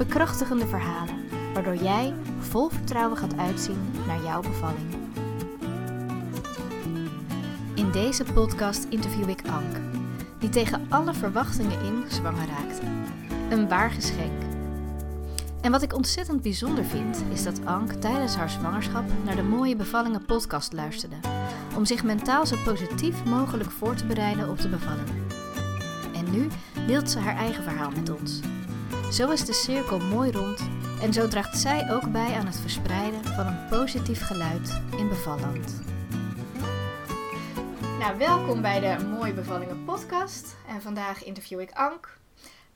Bekrachtigende verhalen, waardoor jij vol vertrouwen gaat uitzien naar jouw bevalling. In deze podcast interview ik Ank, die tegen alle verwachtingen in zwanger raakte. Een waar geschenk. En wat ik ontzettend bijzonder vind, is dat Ank tijdens haar zwangerschap naar de Mooie Bevallingen podcast luisterde, om zich mentaal zo positief mogelijk voor te bereiden op de bevalling. En nu deelt ze haar eigen verhaal met ons. Zo is de cirkel mooi rond en zo draagt zij ook bij aan het verspreiden van een positief geluid in bevalland. Nou, welkom bij de Mooie Bevallingen podcast. En vandaag interview ik Ank.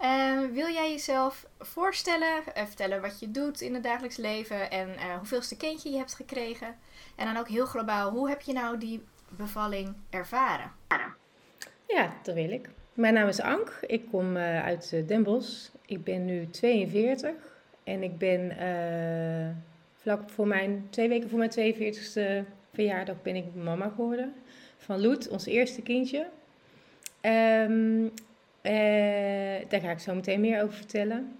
Uh, wil jij jezelf voorstellen, uh, vertellen wat je doet in het dagelijks leven en uh, hoeveelste kindje je hebt gekregen? En dan ook heel globaal, hoe heb je nou die bevalling ervaren? Ja, dat wil ik. Mijn naam is Ank, ik kom uit Den. Ik ben nu 42 en ik ben vlak voor mijn, twee weken voor mijn 42e verjaardag ben ik mama geworden van Loet, ons eerste kindje. Um, uh, daar ga ik zo meteen meer over vertellen.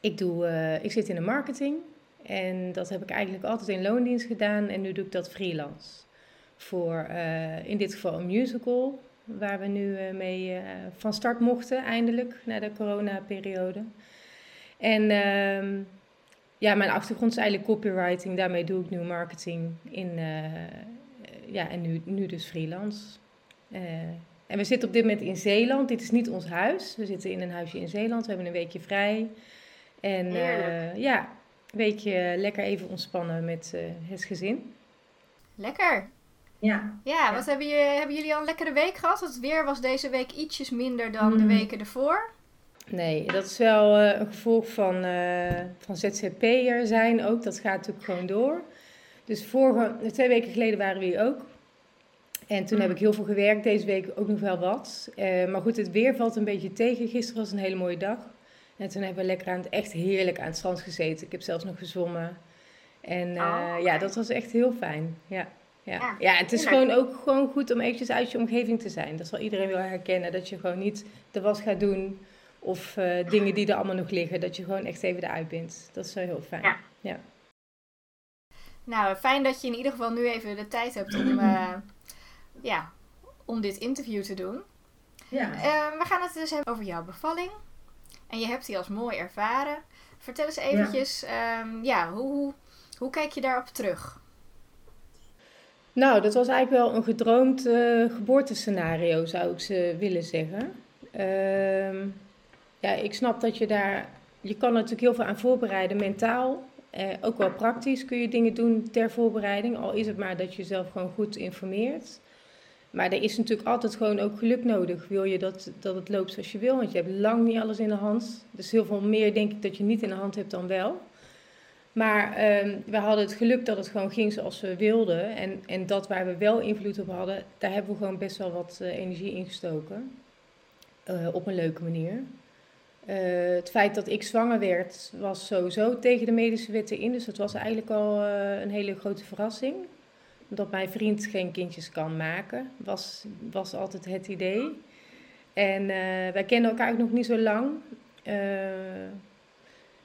Ik, doe, uh, ik zit in de marketing en dat heb ik eigenlijk altijd in loondienst gedaan en nu doe ik dat freelance. Voor in dit geval een musical, waar we nu mee van start mochten eindelijk, na de coronaperiode. En ehm, ja, mijn achtergrond is eigenlijk copywriting, daarmee doe ik nu marketing in, ja, en nu, nu dus freelance. En we zitten op dit moment in Zeeland. Dit is niet ons huis. We zitten in een huisje in Zeeland. We hebben een weekje vrij. En ja, een weekje lekker even ontspannen met het gezin. Lekker. Ja. Ja, wat hebben, je, hebben jullie al een lekkere week gehad? Het weer was deze week ietsjes minder dan mm. de weken ervoor. Nee, dat is wel uh, een gevolg van, van ZZP'er zijn ook. Dat gaat natuurlijk gewoon door. Dus vorige, twee weken geleden waren we hier ook. En toen heb ik heel veel gewerkt, deze week ook nog wel wat. Uh, maar goed, het weer valt een beetje tegen. Gisteren was een hele mooie dag. En toen hebben we lekker aan het, echt heerlijk aan het strand gezeten. Ik heb zelfs nog gezwommen. En uh, oh, ja, dat was echt heel fijn. Ja, ja. ja, het is gewoon ook gewoon goed om eventjes uit je omgeving te zijn. Dat zal iedereen wel herkennen. Dat je gewoon niet de was gaat doen of uh, dingen die er allemaal nog liggen. Dat je gewoon echt even eruit bent. Dat is wel heel fijn. Ja. ja. Nou, fijn dat je in ieder geval nu even de tijd hebt om ja, om dit interview te doen. Ja. Uh, we gaan het dus hebben over jouw bevalling. En je hebt die als mooi ervaren. Vertel eens eventjes, ja, um, ja hoe, hoe kijk je daarop terug? Nou, dat was eigenlijk wel een gedroomd uh, geboortescenario, zou ik ze willen zeggen. Uh, ja, ik snap dat je daar... Je kan natuurlijk heel veel aan voorbereiden, mentaal. Eh, ook wel praktisch kun je dingen doen ter voorbereiding. Al is het maar dat je jezelf gewoon goed informeert. Maar er is natuurlijk altijd gewoon ook geluk nodig. Wil je dat, dat het loopt zoals je wil? Want je hebt lang niet alles in de hand. Dus heel veel meer denk ik dat je niet in de hand hebt dan wel. Maar um, we hadden het geluk dat het gewoon ging zoals we wilden. En, en dat waar we wel invloed op hadden, daar hebben we gewoon best wel wat uh, energie in gestoken. Uh, op een leuke manier. Uh, het feit dat ik zwanger werd, was sowieso tegen de medische wetten in. Dus dat was eigenlijk al een hele grote verrassing dat mijn vriend geen kindjes kan maken, was, was altijd het idee. En wij kennen elkaar ook nog niet zo lang.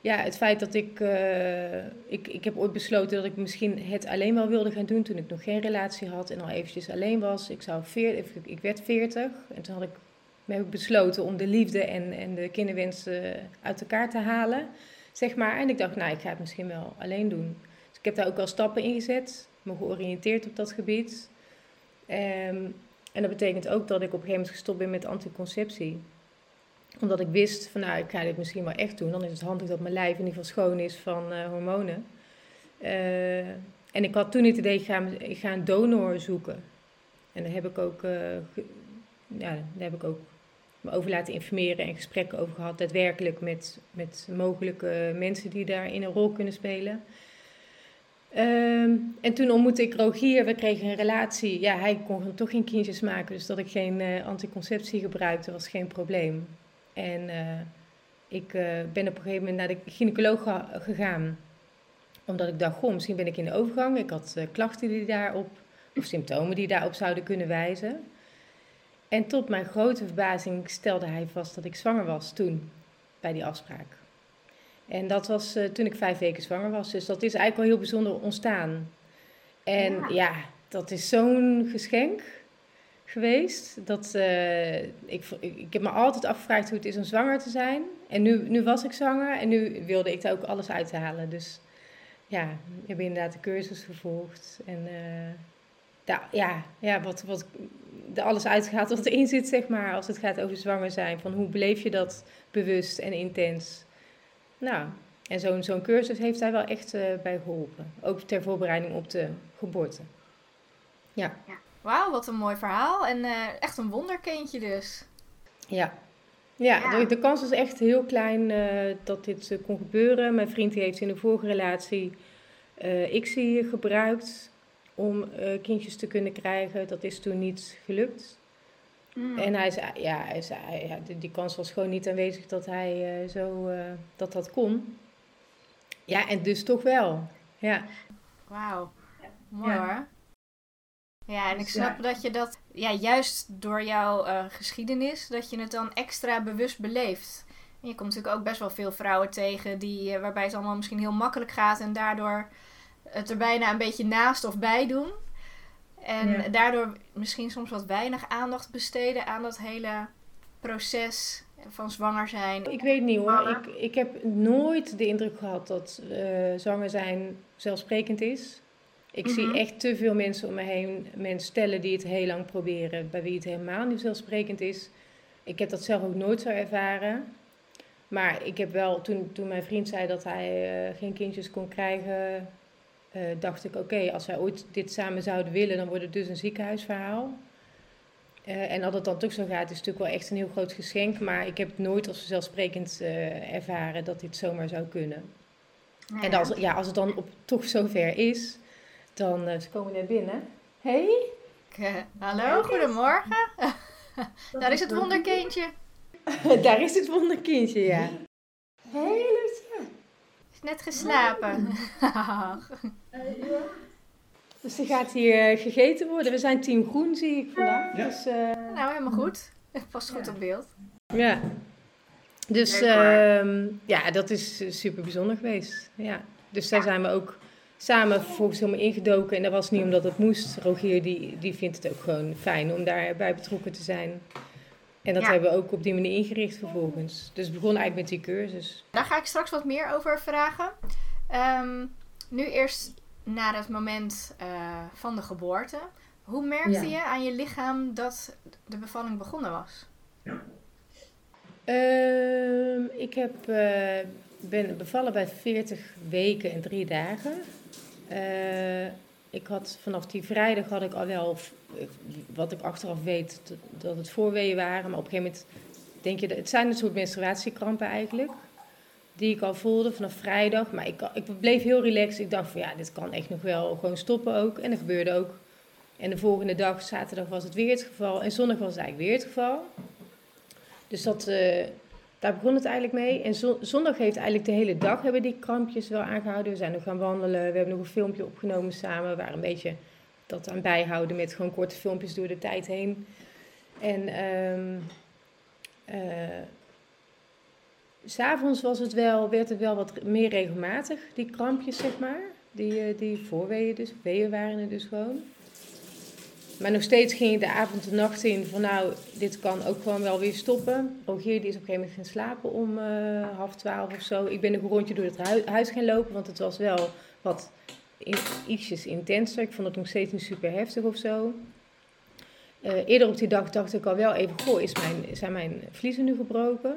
Ja, het feit dat ik, uh, ik... Ik heb ooit besloten dat ik misschien het alleen wel wilde gaan doen toen ik nog geen relatie had en al eventjes alleen was. Ik, zou veer, ik werd 40 en toen had ik, heb ik besloten om de liefde en, en de kinderwensen uit elkaar te halen, zeg maar. En ik dacht, nou, ik ga het misschien wel alleen doen. Dus ik heb daar ook al stappen in gezet me georiënteerd op dat gebied. Um, en dat betekent ook dat ik op een gegeven moment gestopt ben met anticonceptie. Omdat ik wist van nou, ik ga dit misschien wel echt doen. Dan is het handig dat mijn lijf in ieder geval schoon is van uh, hormonen. Uh, en ik had toen het idee, ik ga, ik ga een donor zoeken. En daar heb ik ook, uh, ja, daar heb ik ook me over laten informeren en gesprekken over gehad, daadwerkelijk met, met mogelijke mensen die daarin een rol kunnen spelen. Ehm, en toen ontmoette ik Rogier, we kregen een relatie. Ja, hij kon toch geen kindjes maken, dus dat ik geen anticonceptie gebruikte was geen probleem. En uh, ik uh, ben op een gegeven moment naar de gynaecoloog gegaan, omdat ik dacht, goh, misschien ben ik in de overgang. Ik had klachten die daarop, of symptomen die daarop zouden kunnen wijzen. En tot mijn grote verbazing stelde hij vast dat ik zwanger was toen, bij die afspraak. En dat was uh, toen ik vijf weken zwanger was. Dus dat is eigenlijk wel heel bijzonder ontstaan. En ja, ja dat is zo'n geschenk geweest. Dat, uh, ik, ik, heb me altijd afgevraagd hoe het is om zwanger te zijn. En nu, nu was ik zwanger en nu wilde ik daar ook alles uithalen. Dus ja, ik heb inderdaad de cursus gevolgd. En daar, ja, ja, wat, wat er alles uitgehaald wat erin zit, zeg maar. Als het gaat over zwanger zijn. Van hoe beleef je dat bewust en intens? Nou, en zo'n zo'n cursus heeft hij wel echt uh, bij geholpen. Ook ter voorbereiding op de geboorte. Ja. Wauw, wat een mooi verhaal. En uh, echt een wonderkindje dus. Ja. Ja, ja. De, de, kans was echt heel klein uh, dat dit kon gebeuren. Mijn vriend heeft in de vorige relatie ICSI gebruikt om kindjes te kunnen krijgen. Dat is toen niet gelukt. Mm. En hij zei, ja, hij zei, ja die, die, kans was gewoon niet aanwezig dat hij zo, dat dat kon. Ja, en dus toch wel. Ja. Wauw. Mooi ja. hoor. Ja, en ik dus snap dat je dat, ja, juist door jouw uh, geschiedenis, dat je het dan extra bewust beleeft. En je komt natuurlijk ook best wel veel vrouwen tegen die, waarbij het allemaal misschien heel makkelijk gaat en daardoor het er bijna een beetje naast of bij doen. En daardoor misschien soms wat weinig aandacht besteden aan dat hele proces van zwanger zijn. Ik weet niet hoor. Ik, ik heb nooit de indruk gehad dat uh, zwanger zijn zelfsprekend is. Ik zie mhm. echt te veel mensen om me heen, mensen stellen die het heel lang proberen, bij wie het helemaal niet zelfsprekend is. Ik heb dat zelf ook nooit zo ervaren. Maar ik heb wel, toen, toen mijn vriend zei dat hij uh, geen kindjes kon krijgen, uh, dacht ik, oké, als wij ooit dit samen zouden willen, dan wordt het dus een ziekenhuisverhaal. Uh, en dat het dan toch zo gaat, is natuurlijk wel echt een heel groot geschenk. Maar ik heb nooit als vanzelfsprekend uh, ervaren dat dit zomaar zou kunnen. Ja. En als, ja, als het dan op, toch zover is, dan... ze komen net binnen. Hey? hallo, goedemorgen. Daar is het wonderkindje. Daar is het wonderkindje, ja. Hey, net geslapen. dus er gaat hier uh, gegeten worden. We zijn team groen, zie ik vandaag. Ja. Dus, uh, nou, helemaal goed. Past goed op beeld. Ja. Dus uh, ja, dat is super bijzonder geweest. Ja. Dus daar zijn we ook samen vervolgens helemaal ingedoken. En dat was niet omdat het moest. Rogier die, die vindt het ook gewoon fijn om daarbij betrokken te zijn. En dat hebben we ook op die manier ingericht vervolgens. Dus we begonnen eigenlijk met die cursus. Daar ga ik straks wat meer over vragen. Ehm, nu eerst naar het moment uh, van de geboorte. Hoe merkte je aan je lichaam dat de bevalling begonnen was? Uh, ik heb, uh, ben bevallen bij 40 weken en 3 dagen. Uh, ik had vanaf die vrijdag had ik al wel, wat ik achteraf weet, dat het voorweeën waren. Maar op een gegeven moment denk je, het zijn een soort menstruatiekrampen eigenlijk. Die ik al voelde vanaf vrijdag. Maar ik, ik bleef heel relaxed. Ik dacht van ja, dit kan echt nog wel gewoon stoppen ook. En dat gebeurde ook. En de volgende dag, zaterdag, was het weer het geval. En zondag was het eigenlijk weer het geval. Dus dat, uh, daar begon het eigenlijk mee. En zondag heeft eigenlijk de hele dag hebben die krampjes wel aangehouden. We zijn nog gaan wandelen. We hebben nog een filmpje opgenomen samen. We waren een beetje dat aan bijhouden met gewoon korte filmpjes door de tijd heen. En um, uh, s'avonds was het wel, werd het wel wat meer regelmatig, die krampjes zeg maar. Die, uh, die voorweeën dus, weeën waren er dus gewoon. Maar nog steeds ging ik de avond en nacht in van nou, dit kan ook gewoon wel weer stoppen. Rogier die is op een gegeven moment gaan slapen om uh, half twaalf of zo. Ik ben nog een rondje door het huis gaan lopen, want het was wel wat in, ietsjes intenser. Ik vond het nog steeds niet super heftig of zo. Uh, eerder op die dag dacht ik al wel even, goh, is mijn, zijn mijn vliezen nu gebroken?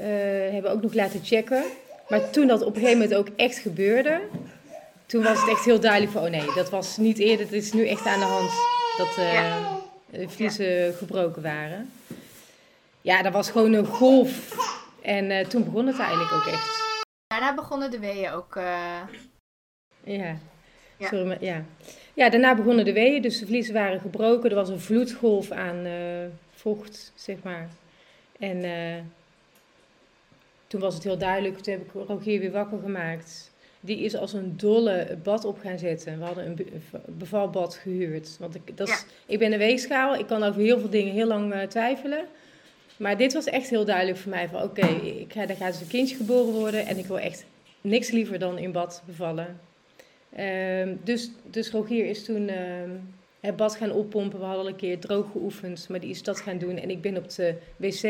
Uh, hebben ook nog laten checken. Maar toen dat op een gegeven moment ook echt gebeurde, toen was het echt heel duidelijk van, oh nee, dat was niet eerder, het is nu echt aan de hand dat uh, de vliezen gebroken waren. ja, dat was gewoon een golf. En eh, toen begon het eigenlijk ook echt. Daarna begonnen de weeën ook. eh, Ja. Ja. Sorry, maar ja. Ja, daarna begonnen de weeën, dus de vliezen waren gebroken. Er was een vloedgolf aan eh, vocht, zeg maar. En eh, toen was het heel duidelijk. Toen heb ik Rogier weer wakker gemaakt. Die is als een dolle het bad op gaan zetten. We hadden een be- bevalbad gehuurd. Want ik, dat is, ik ben een weegschaal. Ik kan over heel veel dingen heel lang eh, twijfelen. Maar dit was echt heel duidelijk voor mij. Van oké, ik ga, er gaat dus een kindje geboren worden. En ik wil echt niks liever dan in bad bevallen. Ehm, dus, dus Rogier is toen ehm, het bad gaan oppompen. We hadden al een keer droog geoefend, maar die is dat gaan doen. En ik ben op de wc,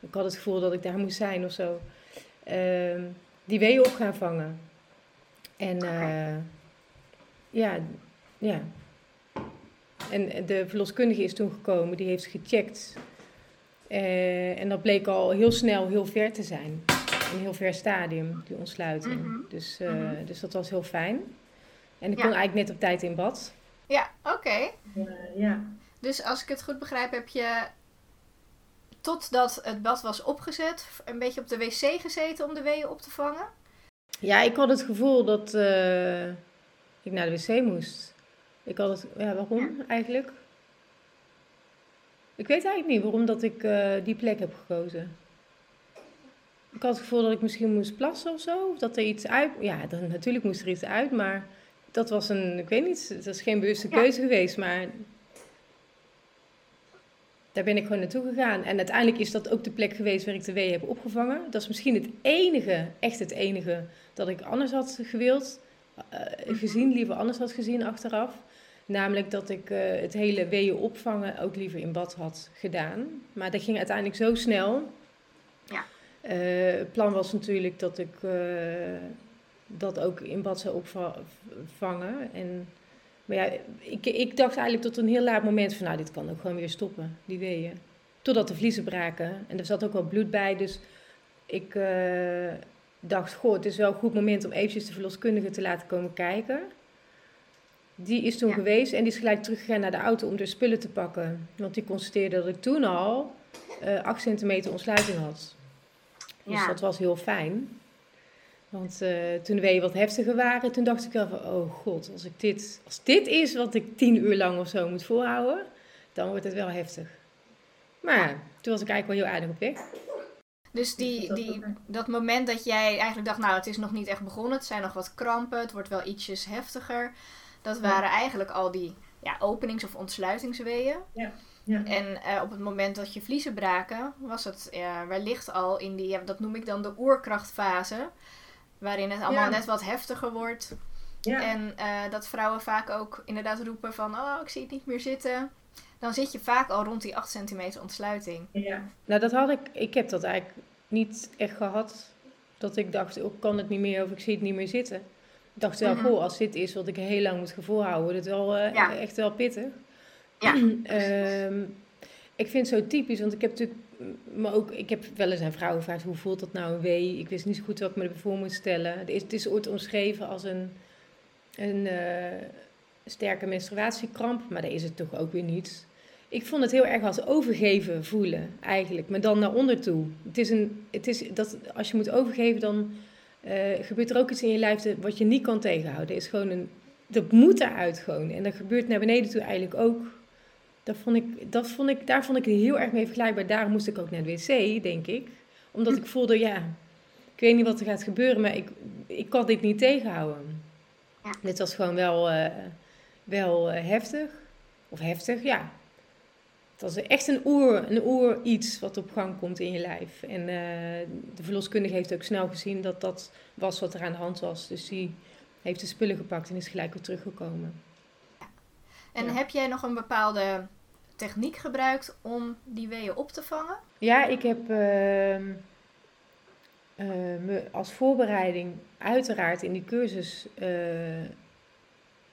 ik had het gevoel dat ik daar moest zijn of zo, ehm, die weeën op gaan vangen. En eh, ja, ja. En de verloskundige is toen gekomen, die heeft gecheckt. Eh, en dat bleek al heel snel heel ver te zijn. Een heel ver stadium, die ontsluiting. Mhm. Dus, eh, Mhm. dus dat was heel fijn. En ik Ja. kon eigenlijk net op tijd in bad. Ja, oké. ja. Dus als ik het goed begrijp, heb je totdat het bad was opgezet, een beetje op de wc gezeten om de weeën op te vangen? Ja, ik had het gevoel dat eh, ik naar de wc moest. Ik had het, ja, waarom eigenlijk? Ik weet eigenlijk niet waarom dat ik eh, die plek heb gekozen. Ik had het gevoel dat ik misschien moest plassen of zo. Of dat er iets uit... Ja, dan, natuurlijk moest er iets uit, maar dat was een... Ik weet niet, het was geen bewuste Ja. keuze geweest, maar... Daar ben ik gewoon naartoe gegaan. En uiteindelijk is dat ook de plek geweest waar ik de wee heb opgevangen. Dat is misschien het enige, echt het enige, dat ik anders had gewild. eh, gezien, liever anders had gezien achteraf. Namelijk dat ik eh, het hele weeën opvangen ook liever in bad had gedaan. Maar dat ging uiteindelijk zo snel. Ja. Eh, het plan was natuurlijk dat ik dat ook in bad zou opvangen. En, maar ja, ik, ik dacht eigenlijk tot een heel laat moment van, nou, dit kan ook gewoon weer stoppen, die weeën. Totdat de vliezen braken. En er zat ook wel bloed bij, dus ik eh, dacht, goh, het is wel een goed moment om eventjes de verloskundige te laten komen kijken. Die is toen Ja. geweest en die is gelijk teruggegaan naar de auto om de spullen te pakken. Want die constateerde dat ik toen al eh 8 centimeter ontsluiting had. Dus Ja. dat was heel fijn. Want eh, toen de weeën wat heftiger waren, toen dacht ik wel van, oh god, als, ik dit, als dit is wat ik tien uur lang of zo moet volhouden, dan wordt het wel heftig. Maar toen was ik eigenlijk wel heel aardig op weg. Dus die, die, dat moment dat jij eigenlijk dacht, nou het is nog niet echt begonnen, het zijn nog wat krampen, het wordt wel ietsjes heftiger. Dat waren eigenlijk al die ja, openings- of ontsluitingsweeën. Ja. En eh, op het moment dat je vliezen braken, was het eh, wellicht al in die, ja, dat noem ik dan de oerkrachtfase. Waarin het allemaal Ja. net wat heftiger wordt. En eh, dat vrouwen vaak ook inderdaad roepen van, oh ik zie het niet meer zitten. Dan zit je vaak al rond die 8 centimeter ontsluiting. Nou, dat had ik, ik heb dat eigenlijk niet echt gehad. Dat ik dacht, ik kan het niet meer of ik zie het niet meer zitten. Ik dacht wel, Mhm. goh, als dit is wat ik heel lang moet volhouden, wordt het wel eh, Ja. echt wel pittig. Ja. Ehm, ik vind het zo typisch, want ik heb natuurlijk, maar ook, ik heb wel eens aan vrouwen gevraagd, hoe voelt dat nou een wee? Ik wist niet zo goed wat ik me ervoor voor moet stellen. Het is, het is ooit omschreven als een, een eh, sterke menstruatiekramp, maar dat is het toch ook weer niet. Ik vond het heel erg als overgeven voelen, eigenlijk, maar dan naar onder toe. Het is een, het is dat, als je moet overgeven, dan eh, gebeurt er ook iets in je lijf wat je niet kan tegenhouden. Is gewoon een, dat moet eruit gewoon. En dat gebeurt naar beneden toe eigenlijk ook. Dat vond ik, dat vond ik, daar vond ik het heel erg mee vergelijkbaar. Daarom moest ik ook naar de wc, denk ik. Omdat ik voelde, ja, ik weet niet wat er gaat gebeuren, maar ik, ik kan dit niet tegenhouden. Ja. Dit was gewoon wel, eh, wel eh, heftig. Of heftig, ja. Het was echt een oer, een oer iets wat op gang komt in je lijf. En eh, de verloskundige heeft ook snel gezien dat dat was wat er aan de hand was. Dus die heeft de spullen gepakt en is gelijk weer teruggekomen. En Ja. heb jij nog een bepaalde techniek gebruikt om die weeën op te vangen? Ja, ik heb ehm, eh, me als voorbereiding uiteraard in die cursus eh,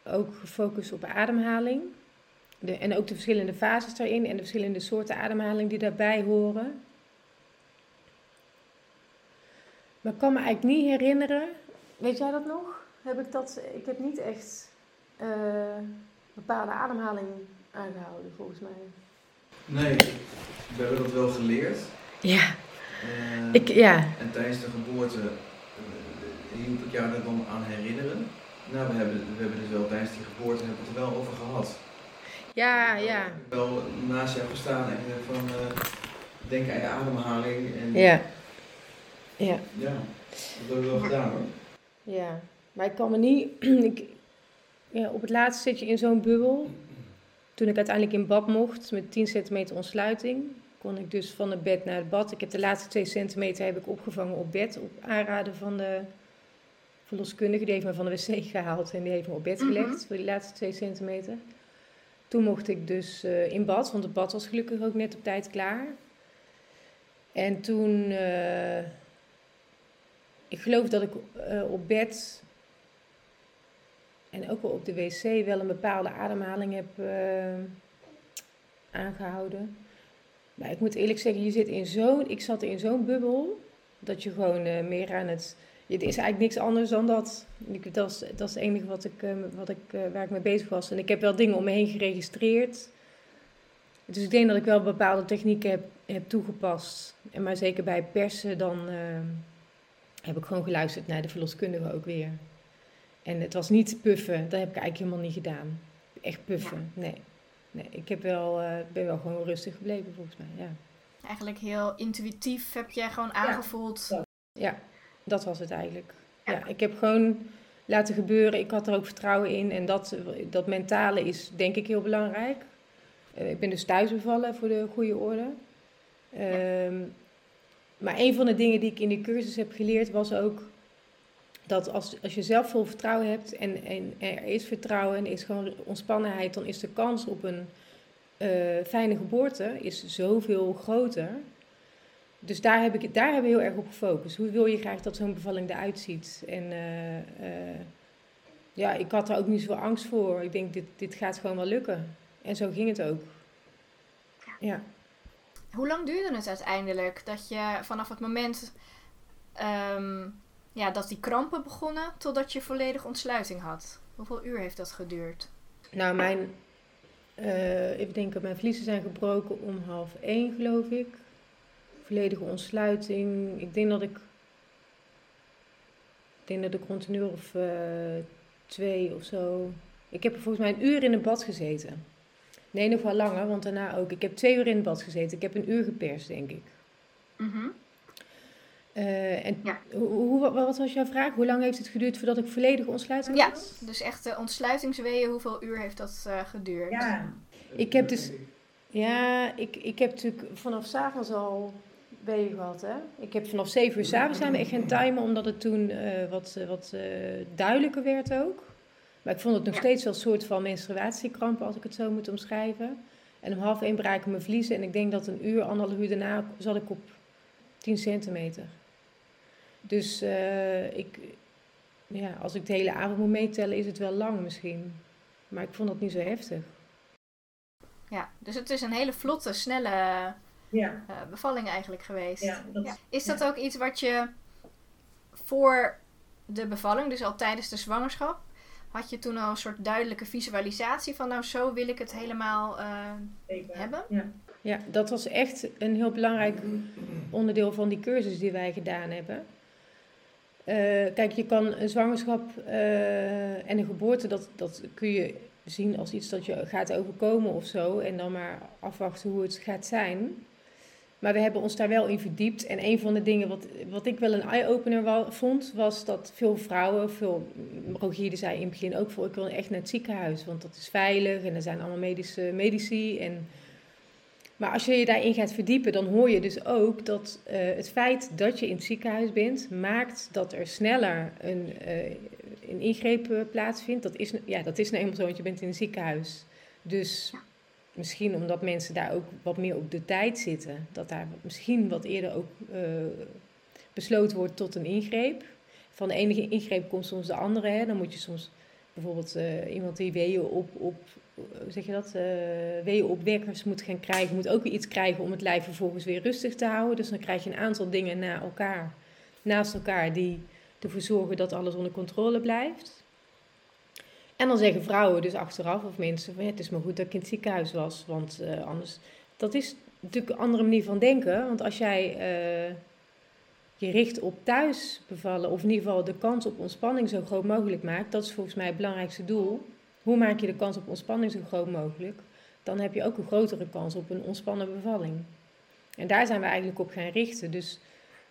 ook gefocust op ademhaling. De, en ook de verschillende fases daarin en de verschillende soorten ademhaling die daarbij horen. Maar ik kan me eigenlijk niet herinneren. Weet jij dat nog? Heb ik dat? Ik heb niet echt eh, bepaalde ademhaling aangehouden volgens mij. Nee, we hebben dat wel geleerd. Ja. Eh, Ik, ja. En tijdens de geboorte uh, hielp ik jou er dan aan herinneren. Nou, we hebben, we hebben dus wel tijdens die geboorte hebben we het er wel over gehad. Ja, ja. Wel naast jou gestaan en van uh, denk aan je ademhaling. En, ja. Ja. Ja, dat hebben we wel gedaan hoor. Ja, maar ik kan me niet. ik, ja, op het laatst zit je in zo'n bubbel. Toen ik uiteindelijk in bad mocht met 10 centimeter ontsluiting, kon ik dus van het bed naar het bad. Ik heb de laatste 2 centimeter heb ik opgevangen op bed, op aanraden van de verloskundige. Die heeft me van de wc gehaald en die heeft me op bed gelegd mm -hmm. voor die laatste 2 centimeter. Toen mocht ik dus uh, in bad, want het bad was gelukkig ook net op tijd klaar. En toen, uh, ik geloof dat ik uh, op bed en ook wel op de wc wel een bepaalde ademhaling heb aangehouden. Maar ik moet eerlijk zeggen, je zit in zo'n, ik zat in zo'n bubbel dat je gewoon meer aan het het is eigenlijk niks anders dan dat. Ik, dat, is, dat is het enige wat ik, uh, wat ik, waar ik mee bezig was. En ik heb wel dingen om me heen geregistreerd. Dus ik denk dat ik wel bepaalde technieken heb, heb toegepast. En maar zeker bij persen, dan heb ik gewoon geluisterd naar de verloskundige ook weer. En het was niet puffen, dat heb ik eigenlijk helemaal niet gedaan. Echt puffen, ja. nee. Nee, ik heb wel, ben wel gewoon rustig gebleven volgens mij, ja. Eigenlijk heel intuïtief heb jij gewoon aangevoeld. Ja, ja dat was het eigenlijk. Ja, ik heb gewoon laten gebeuren. Ik had er ook vertrouwen in. En dat, dat mentale is denk ik heel belangrijk. Uh, ik ben dus thuis bevallen voor de goede orde. Um, maar een van de dingen die ik in die cursus heb geleerd was ook dat als, als je zelf veel vertrouwen hebt en, en er is vertrouwen en er is gewoon ontspannenheid, dan is de kans op een uh, fijne geboorte is zoveel groter dus daar heb, ik, daar hebben we heel erg op gefocust. Hoe wil je graag dat zo'n bevalling eruit ziet? En uh, uh, ja, ik had er ook niet zoveel angst voor. Ik denk, dit, dit gaat gewoon wel lukken. En zo ging het ook. Ja. Hoe lang duurde het uiteindelijk dat je vanaf het moment um, ja, dat die krampen begonnen totdat je volledig ontsluiting had? Hoeveel uur heeft dat geduurd? Nou, mijn, uh, even denken, mijn vliezen zijn gebroken om half één, geloof ik volledige ontsluiting. Ik denk dat ik. Ik denk dat ik rond een uur of uh, twee of zo. Ik heb er volgens mij een uur in het bad gezeten. Nee, nog wel langer, want daarna ook. Ik heb twee uur in het bad gezeten. Ik heb een uur geperst, denk ik. Mm -hmm. Uh, en ja. hoe, wat was jouw vraag? Hoe lang heeft het geduurd voordat ik volledige ontsluiting ja, had? Ja, dus echt de ontsluitingsweeën, hoeveel uur heeft dat uh, geduurd? Ja, ik heb dus... Ja, ik, ik heb natuurlijk vanaf s'avonds al weeën gehad. Hè? Ik heb vanaf 7 uur s'avonds zijn we echt gaan timen, omdat het toen uh, wat, wat uh, duidelijker werd ook. Maar ik vond het nog ja. steeds wel een soort van menstruatiekrampen, als ik het zo moet omschrijven. En om half één braken mijn vliezen en ik denk dat een uur, anderhalf uur daarna zat ik op 10 centimeter. Dus uh, ik, ja, als ik de hele avond moet meetellen, is het wel lang misschien. Maar ik vond dat niet zo heftig. Ja, dus het is een hele vlotte, snelle ja. uh, bevalling eigenlijk geweest. Ja, dat, ja. Is dat ook iets wat je voor de bevalling, dus al tijdens de zwangerschap, had je toen al een soort duidelijke visualisatie van nou zo wil ik het helemaal uh, hebben? Ja. ja, dat was echt een heel belangrijk onderdeel van die cursus die wij gedaan hebben. Uh, kijk, je kan een zwangerschap uh, en een geboorte, dat, dat kun je zien als iets dat je gaat overkomen of zo. En dan maar afwachten hoe het gaat zijn. Maar we hebben ons daar wel in verdiept. En een van de dingen wat, wat ik wel een eye-opener vond, was dat veel vrouwen, veel, Rogier zei in het begin ook voor, ik wil echt naar het ziekenhuis, want dat is veilig en er zijn allemaal medische medici. En, maar als je je daarin gaat verdiepen, dan hoor je dus ook dat uh, het feit dat je in het ziekenhuis bent, maakt dat er sneller een, uh, een ingreep uh, plaatsvindt. Dat is, ja, dat is nou eenmaal zo, want je bent in een ziekenhuis. Dus misschien omdat mensen daar ook wat meer op de tijd zitten, dat daar misschien wat eerder ook besloten wordt tot een ingreep. Van de ene ingreep komt soms de andere. Hè. Dan moet je soms bijvoorbeeld iemand die weeën op, op zeg je dat, uh, weeën op wekkers moet gaan krijgen, moet ook weer iets krijgen om het lijf vervolgens weer rustig te houden. Dus dan krijg je een aantal dingen elkaar, naast elkaar, die ervoor zorgen dat alles onder controle blijft. En dan zeggen vrouwen dus achteraf, of mensen, het is maar goed dat ik in het ziekenhuis was. Want uh, anders, dat is, natuurlijk een andere manier van denken. Want als jij eh, je richt op thuis bevallen, of in ieder geval de kans op ontspanning zo groot mogelijk maakt, dat is volgens mij het belangrijkste doel. Hoe maak je de kans op ontspanning zo groot mogelijk? Dan heb je ook een grotere kans op een ontspannen bevalling. En daar zijn we eigenlijk op gaan richten. Dus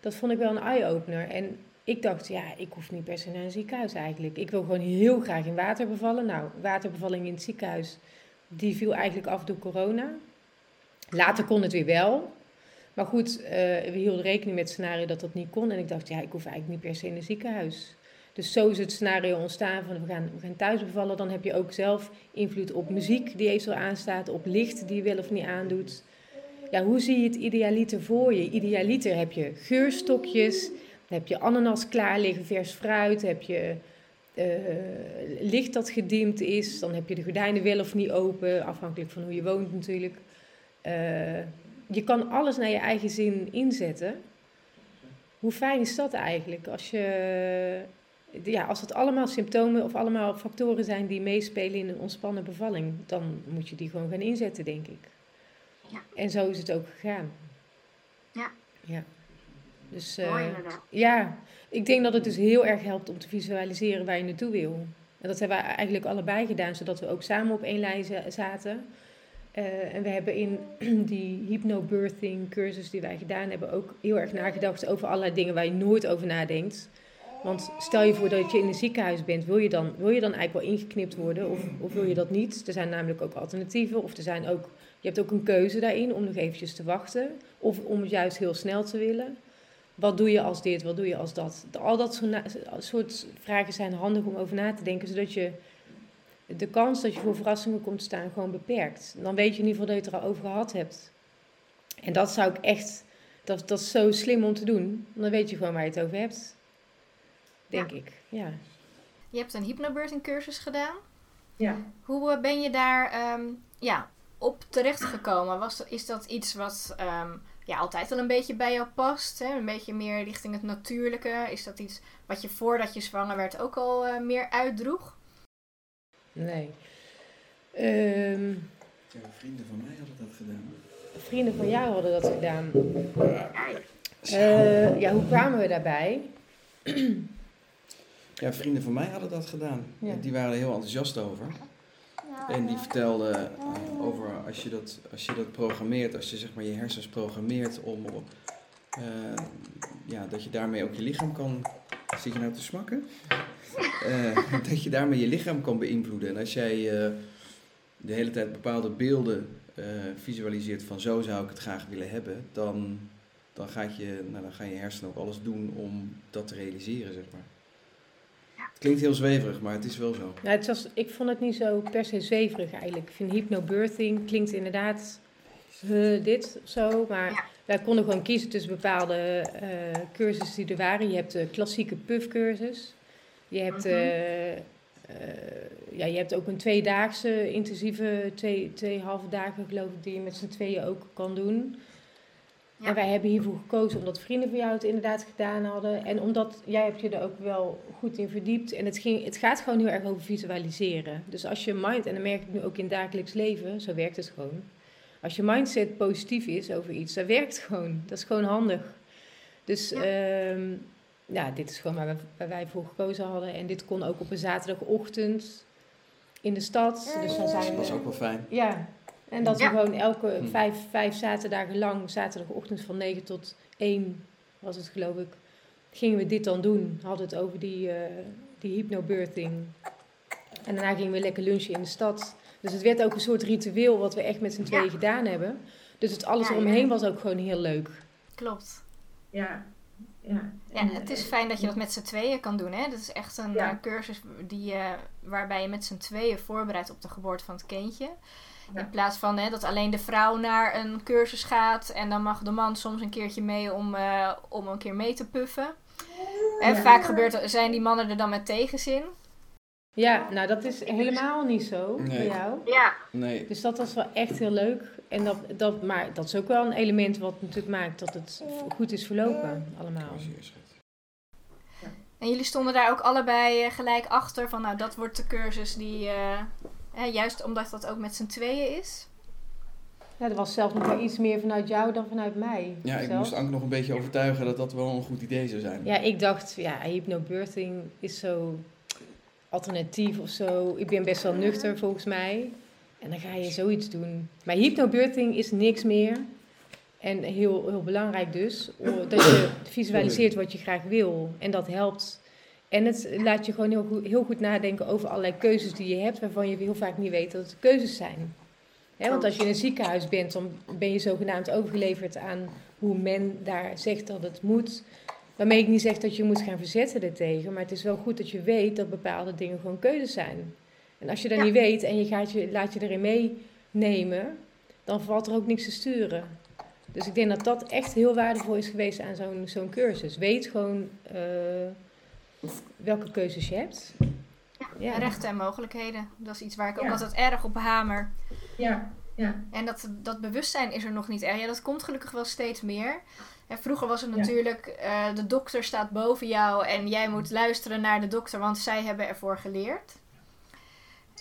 dat vond ik wel een eye-opener. En ik dacht, ja, ik hoef niet per se naar een ziekenhuis eigenlijk. Ik wil gewoon heel graag in water bevallen. Nou, waterbevalling in het ziekenhuis, die viel eigenlijk af door corona. Later kon het weer wel. Maar goed, uh, we hielden rekening met het scenario dat dat niet kon. En ik dacht, ja, ik hoef eigenlijk niet per se in een ziekenhuis. Dus zo is het scenario ontstaan van we gaan, we gaan thuis bevallen. Dan heb je ook zelf invloed op muziek die eventueel aanstaat, op licht die je wel of niet aandoet. Ja, hoe zie je het idealiter voor je? Idealiter heb je geurstokjes, dan heb je ananas klaar liggen, vers fruit, heb je uh, licht dat gedimd is, dan heb je de gordijnen wel of niet open, afhankelijk van hoe je woont natuurlijk. Uh, je kan alles naar je eigen zin inzetten. Hoe fijn is dat eigenlijk? Als, je, ja, als het allemaal symptomen of allemaal factoren zijn die meespelen in een ontspannen bevalling, dan moet je die gewoon gaan inzetten, denk ik. Ja. En zo is het ook gegaan. Ja. Ja. Dus, uh, ja, ik denk dat het dus heel erg helpt om te visualiseren waar je naartoe wil. En dat hebben we eigenlijk allebei gedaan, zodat we ook samen op één lijn zaten. Uh, en we hebben in die hypnobirthing cursus die wij gedaan hebben ook heel erg nagedacht over allerlei dingen waar je nooit over nadenkt. Want stel je voor dat je in een ziekenhuis bent, wil je dan, wil je dan eigenlijk wel ingeknipt worden of, of wil je dat niet? Er zijn namelijk ook alternatieven of er zijn ook, je hebt ook een keuze daarin om nog eventjes te wachten of om het juist heel snel te willen. Wat doe je als dit, wat doe je als dat? Al dat soort vragen zijn handig om over na te denken, zodat je de kans dat je voor verrassingen komt staan gewoon beperkt. Dan weet je in ieder geval dat je het er al over gehad hebt. En dat zou ik echt, dat, dat is zo slim om te doen. Dan weet je gewoon waar je het over hebt. Denk ik, ja. Je hebt een hypnobirthing cursus gedaan. Ja. Hoe eh, ben je daar um, ja, op terecht gekomen? Was, is dat iets wat um, ja, altijd al een beetje bij jou past? Hè? Een beetje meer richting het natuurlijke? Is dat iets wat je voordat je zwanger werd ook al uh, meer uitdroeg? Nee. Um, ja, vrienden van mij hadden dat gedaan. Vrienden van jou hadden dat gedaan. Uh, ja, hoe kwamen we daarbij? Ja, vrienden van mij hadden dat gedaan. Ja. Die waren er heel enthousiast over. En die vertelden uh, over als je, dat, als je dat programmeert, als je zeg maar je hersens programmeert om uh, ja, dat je daarmee ook je lichaam kan. Zit je nou te smakken? Uh, dat je daarmee je lichaam kan beïnvloeden. En als jij uh, de hele tijd bepaalde beelden uh, visualiseert van zo zou ik het graag willen hebben, dan, dan, gaat je, nou, dan ga je hersenen ook alles doen om dat te realiseren, zeg maar. Het klinkt heel zweverig, maar het is wel zo. Nou, het was, ik vond het niet zo per se zweverig eigenlijk. Ik vind hypnobirthing klinkt inderdaad dit zo, maar... Ja wij konden gewoon kiezen tussen bepaalde uh, cursussen die er waren. Je hebt de klassieke puffcursus. Je hebt, uh, uh, ja, je hebt ook een tweedaagse intensieve, twee, twee halve dagen geloof ik, die je met z'n tweeën ook kan doen. Ja. En wij hebben hiervoor gekozen omdat vrienden van jou het inderdaad gedaan hadden. En omdat jij hebt je er ook wel goed in verdiept. En het, ging, het gaat gewoon heel erg over visualiseren. Dus als je mind, en dan merk ik nu ook in het dagelijks leven, zo werkt het gewoon als je mindset positief is over iets, dat werkt gewoon. Dat is gewoon handig. Dus ja, ehm, ja dit is gewoon waar, waar, wij voor gekozen hadden. En dit kon ook op een zaterdagochtend in de stad. Dus dan zijn dat is ook wel fijn. Ja, en dat we gewoon elke hm. vijf, vijf zaterdagen lang, zaterdagochtend van 9 tot 1 was het geloof ik, gingen we dit dan doen. Hadden het over die, uh, die hypnobirthing. En daarna gingen we lekker lunchen in de stad. Dus het werd ook een soort ritueel wat we echt met z'n tweeën gedaan hebben. Dus het alles ja, eromheen was ook gewoon heel leuk. Klopt. Ja. Ja, ja het is fijn dat je dat met z'n tweeën kan doen. Hè? Dat is echt een uh, cursus die, uh, waarbij je met z'n tweeën voorbereidt op de geboorte van het kindje. In plaats van hè, dat alleen de vrouw naar een cursus gaat en dan mag de man soms een keertje mee om, uh, om een keer mee te puffen. En vaak gebeurt, zijn die mannen er dan met tegenzin. Ja, nou dat is helemaal niet zo nee. voor jou. Ja. Nee. Dus dat was wel echt heel leuk. En dat, dat, maar dat is ook wel een element wat natuurlijk maakt dat het goed is verlopen allemaal. En jullie stonden daar ook allebei eh, gelijk achter van nou dat wordt de cursus die, uh, juist omdat dat ook met z'n tweeën is? Ja, er was zelfs nog wel iets meer vanuit jou dan vanuit mij. Ja, ik moest Anke nog een beetje overtuigen dat dat wel een goed idee zou zijn. Ja, ik dacht, ja, hypnobirthing is zo alternatief of zo. Ik ben best wel nuchter volgens mij. En dan ga je zoiets doen. Maar hypnobirthing is niks meer. En heel, heel belangrijk dus, dat je visualiseert wat je graag wil. En dat helpt. En het laat je gewoon heel goed, heel goed nadenken over allerlei keuzes die je hebt, waarvan je heel vaak niet weet dat het keuzes zijn. Hè, want als je in een ziekenhuis bent, dan ben je zogenaamd overgeleverd aan hoe men daar zegt dat het moet. Waarmee ik niet zeg dat je moet gaan verzetten ertegen, maar het is wel goed dat je weet dat bepaalde dingen gewoon keuzes zijn. En als je dat Ja. niet weet en je, gaat je laat je erin meenemen, dan valt er ook niks te sturen. Dus ik denk dat dat echt heel waardevol is geweest aan zo'n zo'n cursus. Weet gewoon eh, welke keuzes je hebt. Ja. Rechten en mogelijkheden. Dat is iets waar ik ook Ja. altijd erg op hamer. Ja, ja. En dat, dat bewustzijn is er nog niet erg. Ja, dat komt gelukkig wel steeds meer. En vroeger was het Ja. natuurlijk, eh, de dokter staat boven jou en jij moet luisteren naar de dokter, want zij hebben ervoor geleerd.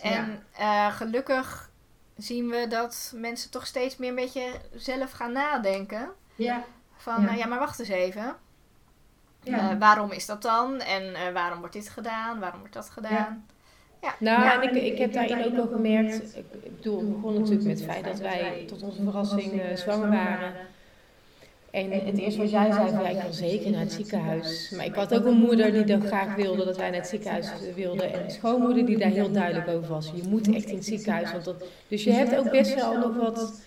En eh, gelukkig zien we dat mensen toch steeds meer een beetje zelf gaan nadenken. Ja, Van, Ja. ja, ja maar wacht eens even. Ja. Eh, waarom is dat dan? En eh, waarom wordt dit gedaan? Waarom wordt dat gedaan? Nou, Ja, en ik, ik heb daarin ook wel gemerkt. Ik, ik bedoel, het begon natuurlijk met het feit dat wij tot onze verrassing eh, zwanger waren. En het eerste wat jij zei, van, ja, ik wil zeker naar het ziekenhuis. Maar ik had ook een moeder die dan graag wilde dat wij naar het ziekenhuis wilden. En een schoonmoeder die daar heel duidelijk over was. Je moet echt in het ziekenhuis. Want dat, dus je hebt ook best wel nog wat...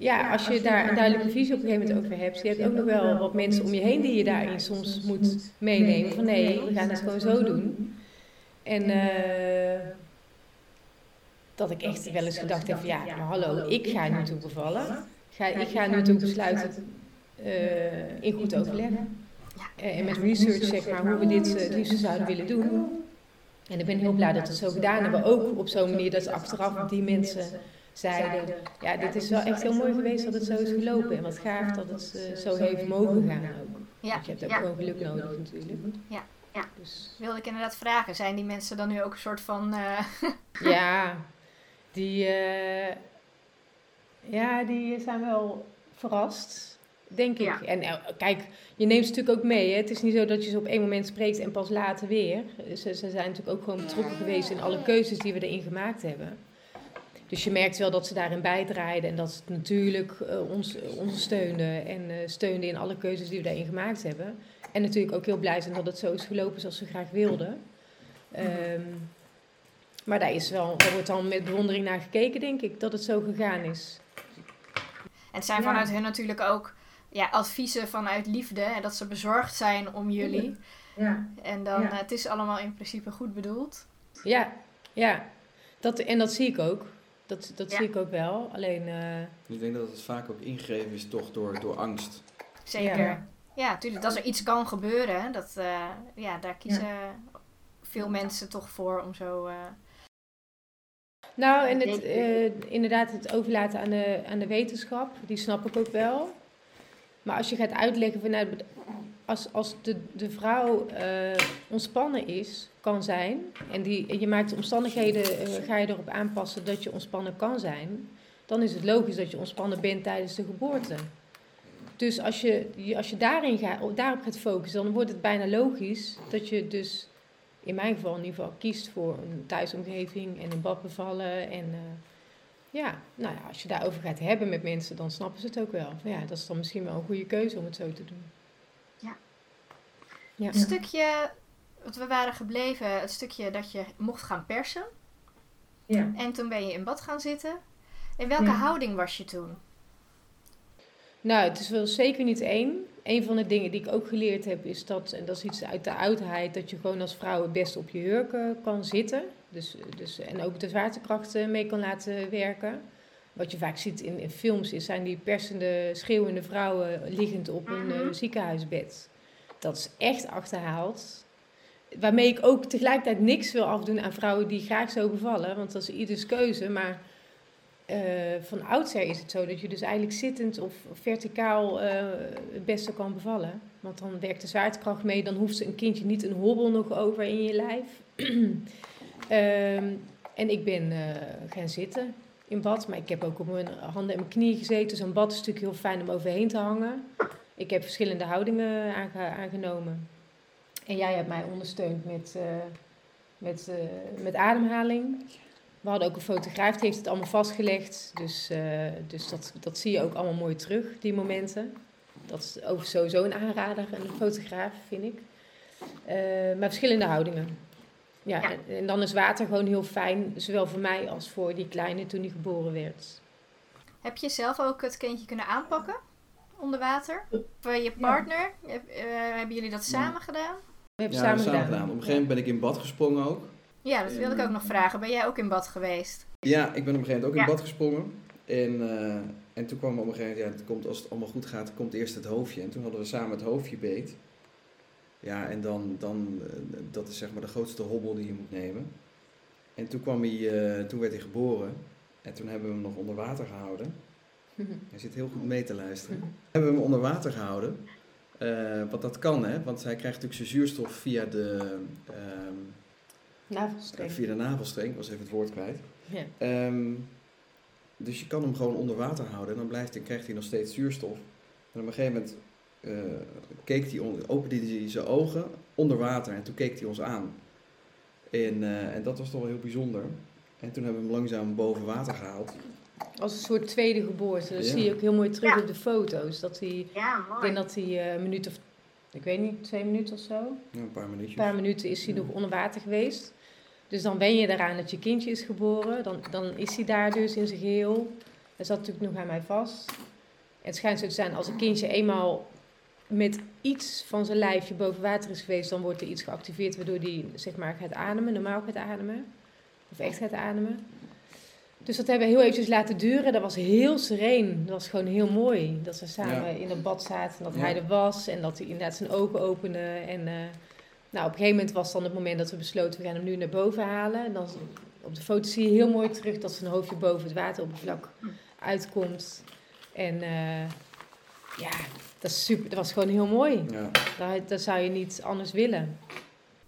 Ja, als je daar een duidelijke visie op een gegeven moment over hebt. Je hebt ook nog wel wat mensen om je heen die je daarin soms moet meenemen. Van nee, we gaan het gewoon zo doen. En eh, dat ik echt wel eens gedacht heb van ja, maar hallo, ik ga nu toe bevallen. Ga, ik ga nu toe besluiten eh, in goed overleg. Eh, en met research zeg maar hoe we dit eh, het liefst zouden willen doen. En ik ben heel blij dat we het zo gedaan hebben. Ook op zo'n manier dat achteraf die mensen zeiden... Ja, dit is wel echt heel mooi geweest dat het zo is gelopen. En wat gaaf dat het eh, zo heeft mogen gaan ook. Ja, Want je hebt ook Ja. gewoon geluk nodig natuurlijk. Ja. Ja. Dus wilde ik inderdaad vragen. Zijn die mensen dan nu ook een soort van... eh, Ja, die, eh, ja, die zijn wel verrast, denk ik. Ja. En eh, kijk, je neemt ze natuurlijk ook mee. Hè. Het is niet zo dat je ze op één moment spreekt en pas later weer. Ze, ze zijn natuurlijk ook gewoon betrokken geweest in alle keuzes die we erin gemaakt hebben. Dus je merkt wel dat ze daarin bijdraaiden en dat ze natuurlijk eh, ons ondersteunen en eh, steunden in alle keuzes die we daarin gemaakt hebben. En natuurlijk ook heel blij zijn dat het zo is gelopen zoals ze graag wilden. Ehm, maar daar, is wel, daar wordt dan met bewondering naar gekeken, denk ik, dat het zo gegaan is. En het zijn Ja. vanuit hun natuurlijk ook ja, adviezen vanuit liefde. En dat ze bezorgd zijn om jullie. Ja, En dan, Ja. eh, het is allemaal in principe goed bedoeld. Ja, ja. Dat, en dat zie ik ook. Dat, dat Ja. zie ik ook wel. Alleen, eh, Ik denk dat het vaak ook ingegeven is toch door, door angst. Zeker. Ja. Ja, natuurlijk. Dat er iets kan gebeuren. hè, Dat, eh, ja, daar kiezen veel mensen toch voor om zo... eh, nou, en het, eh, inderdaad, het overlaten aan de, aan de wetenschap, die snap ik ook wel. Maar als je gaat uitleggen vanuit, als, als de, de vrouw eh, ontspannen is, kan zijn, en die, je maakt de omstandigheden, eh, ga je erop aanpassen dat je ontspannen kan zijn, dan is het logisch dat je ontspannen bent tijdens de geboorte. Dus als je, als je daarin gaat, daarop gaat focussen, dan wordt het bijna logisch dat je dus in mijn geval in ieder geval kiest voor een thuisomgeving en een bad bevallen. En eh, ja, nou ja, als je daarover gaat hebben met mensen, dan snappen ze het ook wel. Ja, dat is dan misschien wel een goede keuze om het zo te doen. Ja. Ja. Het stukje, wat we waren gebleven, het stukje dat je mocht gaan persen. ja. En toen ben je in bad gaan zitten. In welke Ja. houding was je toen? Nou, het is wel zeker niet één. Een van de dingen die ik ook geleerd heb is dat, en dat is iets uit de oudheid, dat je gewoon als vrouw het best op je hurken kan zitten. Dus, dus, en ook de zwaartekracht eh, mee kan laten werken. Wat je vaak ziet in, in films is, zijn die persende, schreeuwende vrouwen liggend op een eh, Mhm. ziekenhuisbed. Dat is echt achterhaald. Waarmee ik ook tegelijkertijd niks wil afdoen aan vrouwen die graag zo bevallen. Want dat is ieders keuze. Maar eh, van oudsher is het zo dat je dus eigenlijk zittend of verticaal eh, het beste kan bevallen. Want dan werkt de zwaartekracht mee. Dan hoeft een kindje niet een hobbel nog over in je lijf. Ehm, en ik ben eh, gaan zitten. in bad. Maar ik heb ook op mijn handen en mijn knieën gezeten. Zo'n bad is natuurlijk heel fijn om overheen te hangen. Ik heb verschillende houdingen aangenomen. En jij hebt mij ondersteund met, uh, met, uh, met ademhaling. We hadden ook een fotograaf, die heeft het allemaal vastgelegd. Dus, uh, dus dat, dat zie je ook allemaal mooi terug, die momenten. Dat is ook sowieso een aanrader, een fotograaf, vind ik. maar verschillende houdingen. Ja, En, en, dan is water gewoon heel fijn, zowel voor mij als voor die kleine toen hij geboren werd. Heb je zelf ook het kindje kunnen aanpakken onder water? Of je partner? hebben jullie dat samen gedaan? We hebben ja, samen, samen gedaan. Op een gegeven moment ben ik in bad gesprongen ook. Ja, dat wil ik ook nog vragen. Ben jij ook in bad geweest? Ja, ik ben op een gegeven moment ook in bad gesprongen. En, uh, en toen kwam op een gegeven moment, ja, het komt, als het allemaal goed gaat, komt eerst het hoofdje. En toen hadden we samen het hoofdje beet. Ja, en dan, dan uh, dat is zeg maar de grootste hobbel die je moet nemen. En toen, kwam hij, uh, toen werd hij geboren. En toen hebben we hem nog onder water gehouden. Hij zit heel goed mee te luisteren. hebben we hem onder water gehouden. Uh, want dat kan, hè? Want hij krijgt natuurlijk zijn zuurstof via de... Um, navelstreng. Via de navelstreng, ik was even het woord kwijt. Ja. Um, dus je kan hem gewoon onder water houden en dan blijft, dan krijgt hij nog steeds zuurstof. En op een gegeven moment uh, keek hij, opende hij zijn ogen onder water en toen keek hij ons aan. En, uh, en dat was toch wel heel bijzonder. En toen hebben we hem langzaam boven water gehaald. Als een soort tweede geboorte. Dat zie je ook heel mooi terug op de foto's. Dat hij, ja, mooi. Ik denk dat hij uh, een minuut of, ik weet niet, twee minuten of zo. Ja, een paar minuutjes. Een paar minuten is hij nog onder water geweest. Dus dan ben je eraan dat je kindje is geboren. Dan, dan is hij daar dus in zijn geheel. Hij zat natuurlijk nog aan mij vast. Het schijnt zo te zijn, als een kindje eenmaal met iets van zijn lijfje boven water is geweest, dan wordt er iets geactiveerd waardoor hij zeg maar gaat ademen, normaal gaat ademen. Of echt gaat ademen. Dus dat hebben we heel eventjes laten duren. Dat was heel sereen. Dat was gewoon heel mooi. Dat ze samen in het bad zaten. En dat hij er was. En dat hij inderdaad zijn ogen opende. En uh, nou, op een gegeven moment was dan het moment dat we besloten... we gaan hem nu naar boven halen. En dan op de foto zie je heel mooi terug... dat zijn hoofdje boven het wateroppervlak uitkomt. En uh, ja, dat, is super, dat was gewoon heel mooi. Ja. Dat, dat zou je niet anders willen.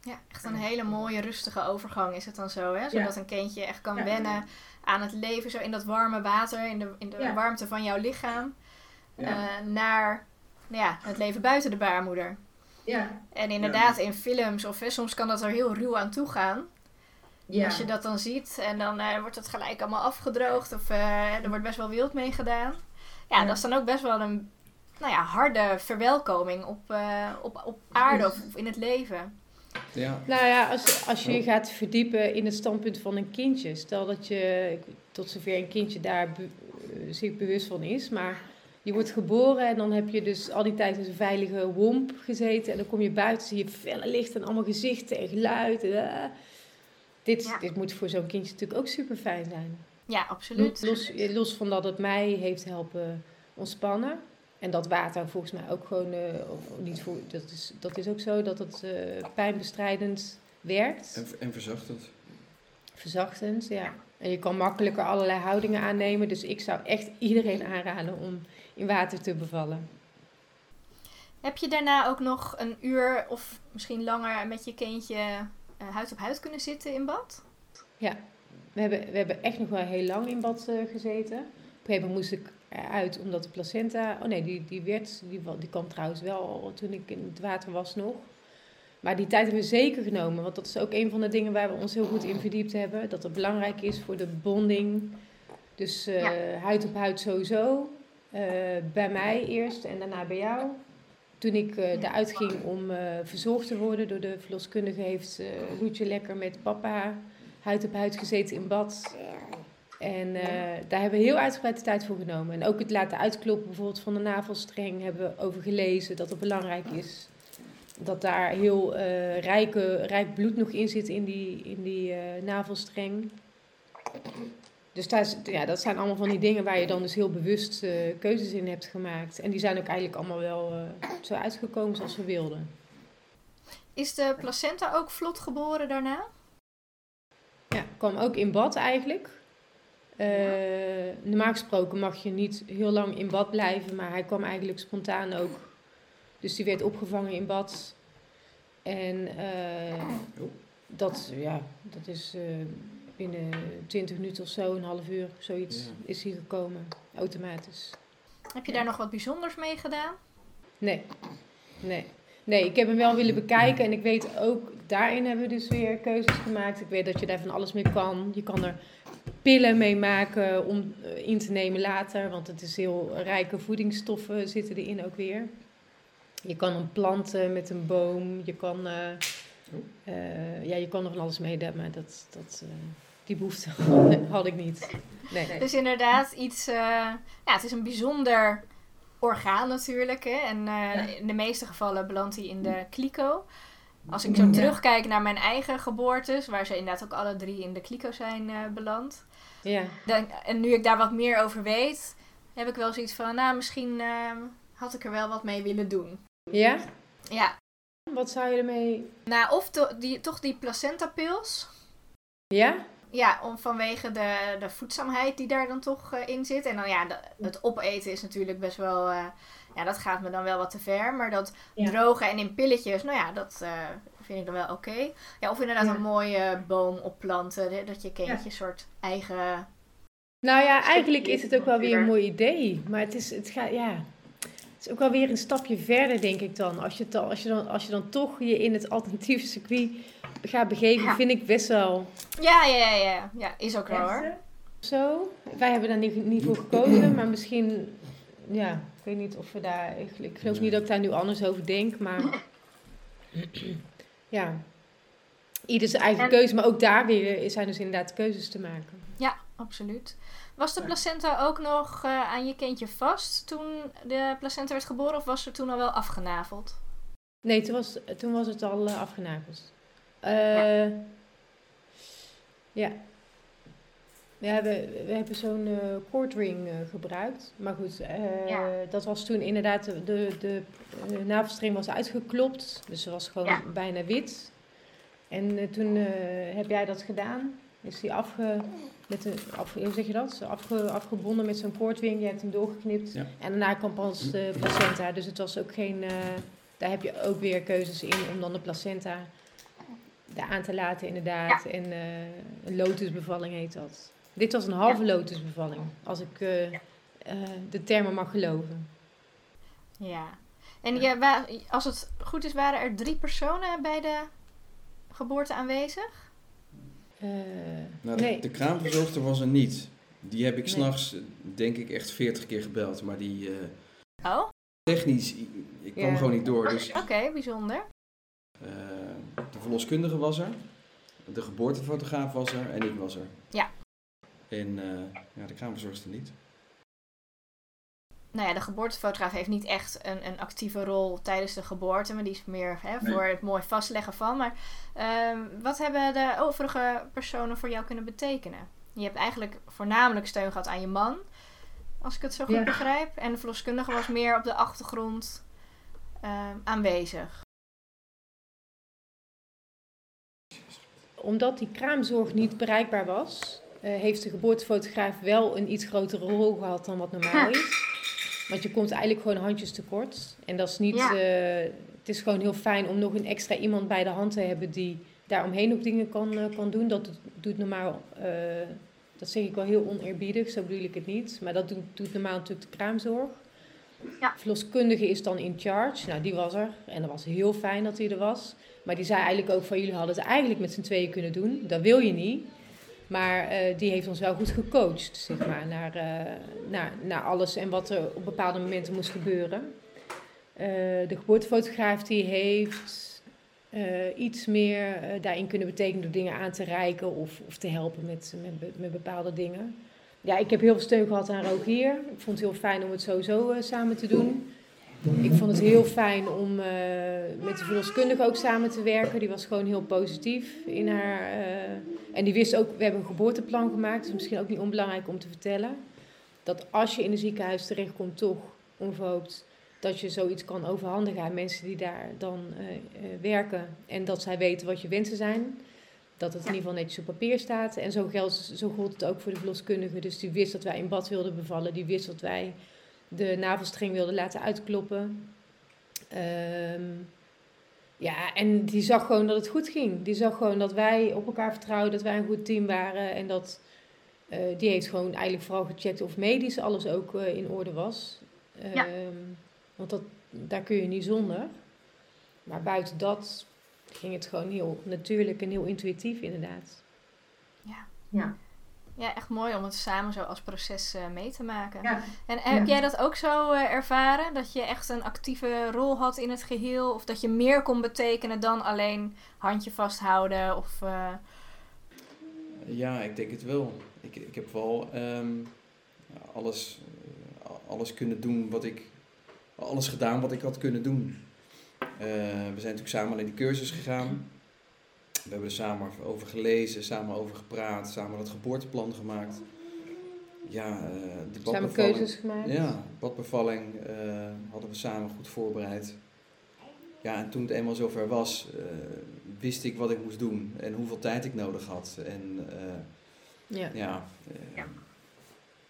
Ja, echt een hele mooie, rustige overgang is het dan zo, hè? Zodat een kindje echt kan wennen aan het leven, zo in dat warme water, in de, in de warmte van jouw lichaam, uh, naar nou ja, het leven buiten de baarmoeder. Ja. En inderdaad, in films of hè, soms kan dat er heel ruw aan toe gaan. Ja. Als je dat dan ziet en dan uh, wordt het gelijk allemaal afgedroogd of uh, er wordt best wel wild mee gedaan. Ja, dat is dan ook best wel een nou ja, harde verwelkoming op, op, op aarde of in het leven. Ja. Nou ja, als, als je je gaat verdiepen in het standpunt van een kindje, stel dat je tot zover een kindje daar be, uh, zich bewust van is, maar je wordt geboren en dan heb je dus al die tijd in een veilige womp gezeten en dan kom je buiten, zie je felle licht en allemaal gezichten en geluid. Uh, dit, dit moet voor zo'n kindje natuurlijk ook super fijn zijn. Ja, absoluut. Los, los van dat het mij heeft helpen ontspannen. En dat water volgens mij ook gewoon, uh, niet voor, dat, is, dat is ook zo, dat het uh, pijnbestrijdend werkt. En, en verzachtend. Verzachtend, ja. En je kan makkelijker allerlei houdingen aannemen. Dus ik zou echt iedereen aanraden om in water te bevallen. Heb je daarna ook nog een uur of misschien langer met je kindje uh, huid op huid kunnen zitten in bad? Ja, we hebben, we hebben echt nog wel heel lang in bad gezeten. Op een gegeven moment moest ik uit omdat de placenta. Oh nee, die, die, werd, die, die kwam trouwens wel toen ik in het water was nog. Maar die tijd hebben we zeker genomen, want dat is ook een van de dingen waar we ons heel goed in verdiept hebben. Dat het belangrijk is voor de bonding. Dus uh, huid op huid sowieso. Uh, bij mij eerst en daarna bij jou. Toen ik uh, eruit ging om verzorgd te worden door de verloskundige, heeft Loetje lekker met papa huid op huid gezeten in bad. En uh, daar hebben we heel uitgebreid de tijd voor genomen. En ook het laten uitkloppen bijvoorbeeld van de navelstreng hebben we over gelezen dat het belangrijk is. Dat daar heel uh, rijke, rijk bloed nog in zit in die, in die uh, navelstreng. Dus daar ja, dat zijn allemaal van die dingen waar je dan dus heel bewust keuzes in hebt gemaakt. En die zijn ook eigenlijk allemaal wel zo uitgekomen zoals we wilden. Is de placenta ook vlot geboren daarna? Ja, kwam ook in bad eigenlijk. Uh, normaal gesproken mag je niet heel lang in bad blijven, maar hij kwam eigenlijk spontaan ook. Dus die werd opgevangen in bad. En uh, dat, ja, dat is uh, binnen 20 minuten of zo, een half uur, zoiets, Ja. is hij gekomen. Automatisch. Heb je daar nog wat bijzonders mee gedaan? Nee, nee. Nee, ik heb hem wel willen bekijken en ik weet ook, daarin hebben we dus weer keuzes gemaakt. Ik weet dat je daar van alles mee kan. Je kan er pillen mee maken om eh, in te nemen later, want het is heel rijke voedingsstoffen zitten erin ook weer. Je kan hem planten met een boom, je kan, eh, eh, ja, je kan er van alles mee doen, maar dat, dat, eh, die behoefte had ik niet. Nee. Dus inderdaad iets, eh, ja, het is een bijzonder orgaan natuurlijk. Hè? En eh, in de meeste gevallen belandt hij in de kliko. Als ik zo Ja. terugkijk naar mijn eigen geboortes, waar ze inderdaad ook alle drie in de kliko zijn eh, beland. Ja. Dan, en nu ik daar wat meer over weet, heb ik wel zoiets van, nou misschien eh, had ik er wel wat mee willen doen. ja? Ja, Wat zou je ermee... nou of to- die, toch die placenta-pils. Ja? Ja, om, vanwege de, de voedzaamheid die daar dan toch eh, in zit. En dan ja, de- het opeten is natuurlijk best wel... ja, dat gaat me dan wel wat te ver. Maar dat Ja. drogen en in pilletjes, nou ja, dat eh, vind ik dan wel oké. Ja, of inderdaad Ja. een mooie boom opplanten. Dat je kindje een soort eigen... Nou ja, eigenlijk is het ook wel weer een mooi idee. Maar het is, het gaat, ja... Het is ook wel weer een stapje verder, denk ik dan. Als je, dan, als je, dan, als je dan toch je in het alternatieve circuit gaat begeven, vind ik best wel Ja, ja, ja, ja. Ja, is ook wel hoor. Zo. Wij hebben daar niet, niet voor gekozen, maar misschien... Ja, ik weet niet of we daar... Ik, ik geloof niet dat ik daar nu anders over denk, maar... ja, ieder zijn eigen En- keuze. Maar ook daar weer zijn dus inderdaad keuzes te maken. Ja, absoluut. Was de placenta ook nog eh, aan je kindje vast toen de placenta werd geboren? Of was er toen al wel afgenaveld? Nee, toen was, toen was het al eh, afgenageld. Eh, ja. We hebben, we hebben zo'n eh cordring eh, gebruikt. Maar goed, eh, Ja. dat was toen inderdaad, de, de, de navelstreng was uitgeklopt. Dus ze was gewoon Ja. bijna wit. En toen eh, heb jij dat gedaan. Is die afge, met een, af, hoe zeg je dat? Afge, afgebonden met zo'n koordring. Je hebt hem doorgeknipt. Ja. En daarna kwam pas de placenta. Dus het was ook geen... eh, daar heb je ook weer keuzes in om dan de placenta daar aan te laten inderdaad. En eh, een lotusbevalling heet dat. Dit was een halve lotusbevalling, als ik eh, eh, de termen mag geloven. Ja. En ja, als het goed is, waren er drie personen bij de geboorte aanwezig? Eh, Nou, de, nee, de kraamverzorgster was er niet. Die heb ik Nee. s'nachts, denk ik, echt 40 keer gebeld. Maar die eh, Oh, technisch, ik, kwam Ja. gewoon niet door. Dus oké, bijzonder. eh, de verloskundige was er. De geboortefotograaf was er. En ik was er. Ja. En eh, ja, de kraamverzorgster niet. Nou ja, de geboortefotograaf heeft niet echt een, een actieve rol tijdens de geboorte, maar die is meer hè, Nee. voor het mooi vastleggen van. Maar ehm, wat hebben de overige personen voor jou kunnen betekenen? Je hebt eigenlijk voornamelijk steun gehad aan je man, als ik het zo goed Ja. begrijp. En de verloskundige was meer op de achtergrond ehm, aanwezig. omdat die kraamzorg niet bereikbaar was, heeft de geboortefotograaf wel een iets grotere rol gehad dan wat normaal is. Want je komt eigenlijk gewoon handjes tekort. En dat is niet. Ja. eh, het is gewoon heel fijn om nog een extra iemand bij de hand te hebben die daaromheen ook dingen kan, eh, kan doen. Dat doet, normaal. eh, dat zeg ik wel heel oneerbiedig, zo bedoel ik het niet. Maar dat doet, doet normaal natuurlijk de kraamzorg. Ja. Verloskundige is dan in charge. Nou, die was er. En dat was heel fijn dat hij er was. Maar die zei eigenlijk ook van jullie hadden het eigenlijk met z'n tweeën kunnen doen. Dat wil je niet. Maar eh, die heeft ons wel goed gecoacht, zeg maar, naar, eh, naar, naar alles en wat er op bepaalde momenten moest gebeuren. Eh, de geboortefotograaf die heeft iets meer daarin kunnen betekenen door dingen aan te reiken of, of te helpen met, met, met bepaalde dingen. Ja, ik heb heel veel steun gehad aan Rogier. Ik vond het heel fijn om het sowieso samen te doen. Ik vond het heel fijn om eh, met de verloskundige ook samen te werken. Die was gewoon heel positief in haar. eh, en die wist ook, we hebben een geboorteplan gemaakt. Dat is misschien ook niet onbelangrijk om te vertellen. Dat als je in een ziekenhuis terechtkomt, toch onverhoopt, dat je zoiets kan overhandigen aan mensen die daar dan eh, werken. En dat zij weten wat je wensen zijn. Dat het in ieder geval netjes op papier staat. En zo, geldt, zo gold het ook voor de verloskundige. Dus die wist dat wij in bad wilden bevallen. Die wist dat wij de navelstreng wilden laten uitkloppen. Ehm, Ja, en die zag gewoon dat het goed ging. Die zag gewoon dat wij op elkaar vertrouwden, dat wij een goed team waren. En dat, eh, die heeft gewoon eigenlijk vooral gecheckt of medisch alles ook eh, in orde was. Ja. Ehm, want dat, daar kun je niet zonder. Maar buiten dat ging het gewoon heel natuurlijk en heel intuïtief inderdaad. Ja. Ja, echt mooi om het samen zo als proces eh, mee te maken. Ja. En heb Ja. jij dat ook zo eh, ervaren? Dat je echt een actieve rol had in het geheel? Of dat je meer kon betekenen dan alleen handje vasthouden? Of, eh, Ja, ik denk het wel. Ik, ik heb wel ehm, alles, alles kunnen doen wat ik. Alles gedaan wat ik had kunnen doen. Eh, we zijn natuurlijk samen naar die cursus gegaan. We hebben er samen over gelezen, samen over gepraat, samen dat geboorteplan gemaakt. Ja, eh de Samen badbevalling- keuzes gemaakt. Ja, badbevalling eh, hadden we samen goed voorbereid. Ja, en toen het eenmaal zover was, eh, wist ik wat ik moest doen en hoeveel tijd ik nodig had. En eh, Ja. ja,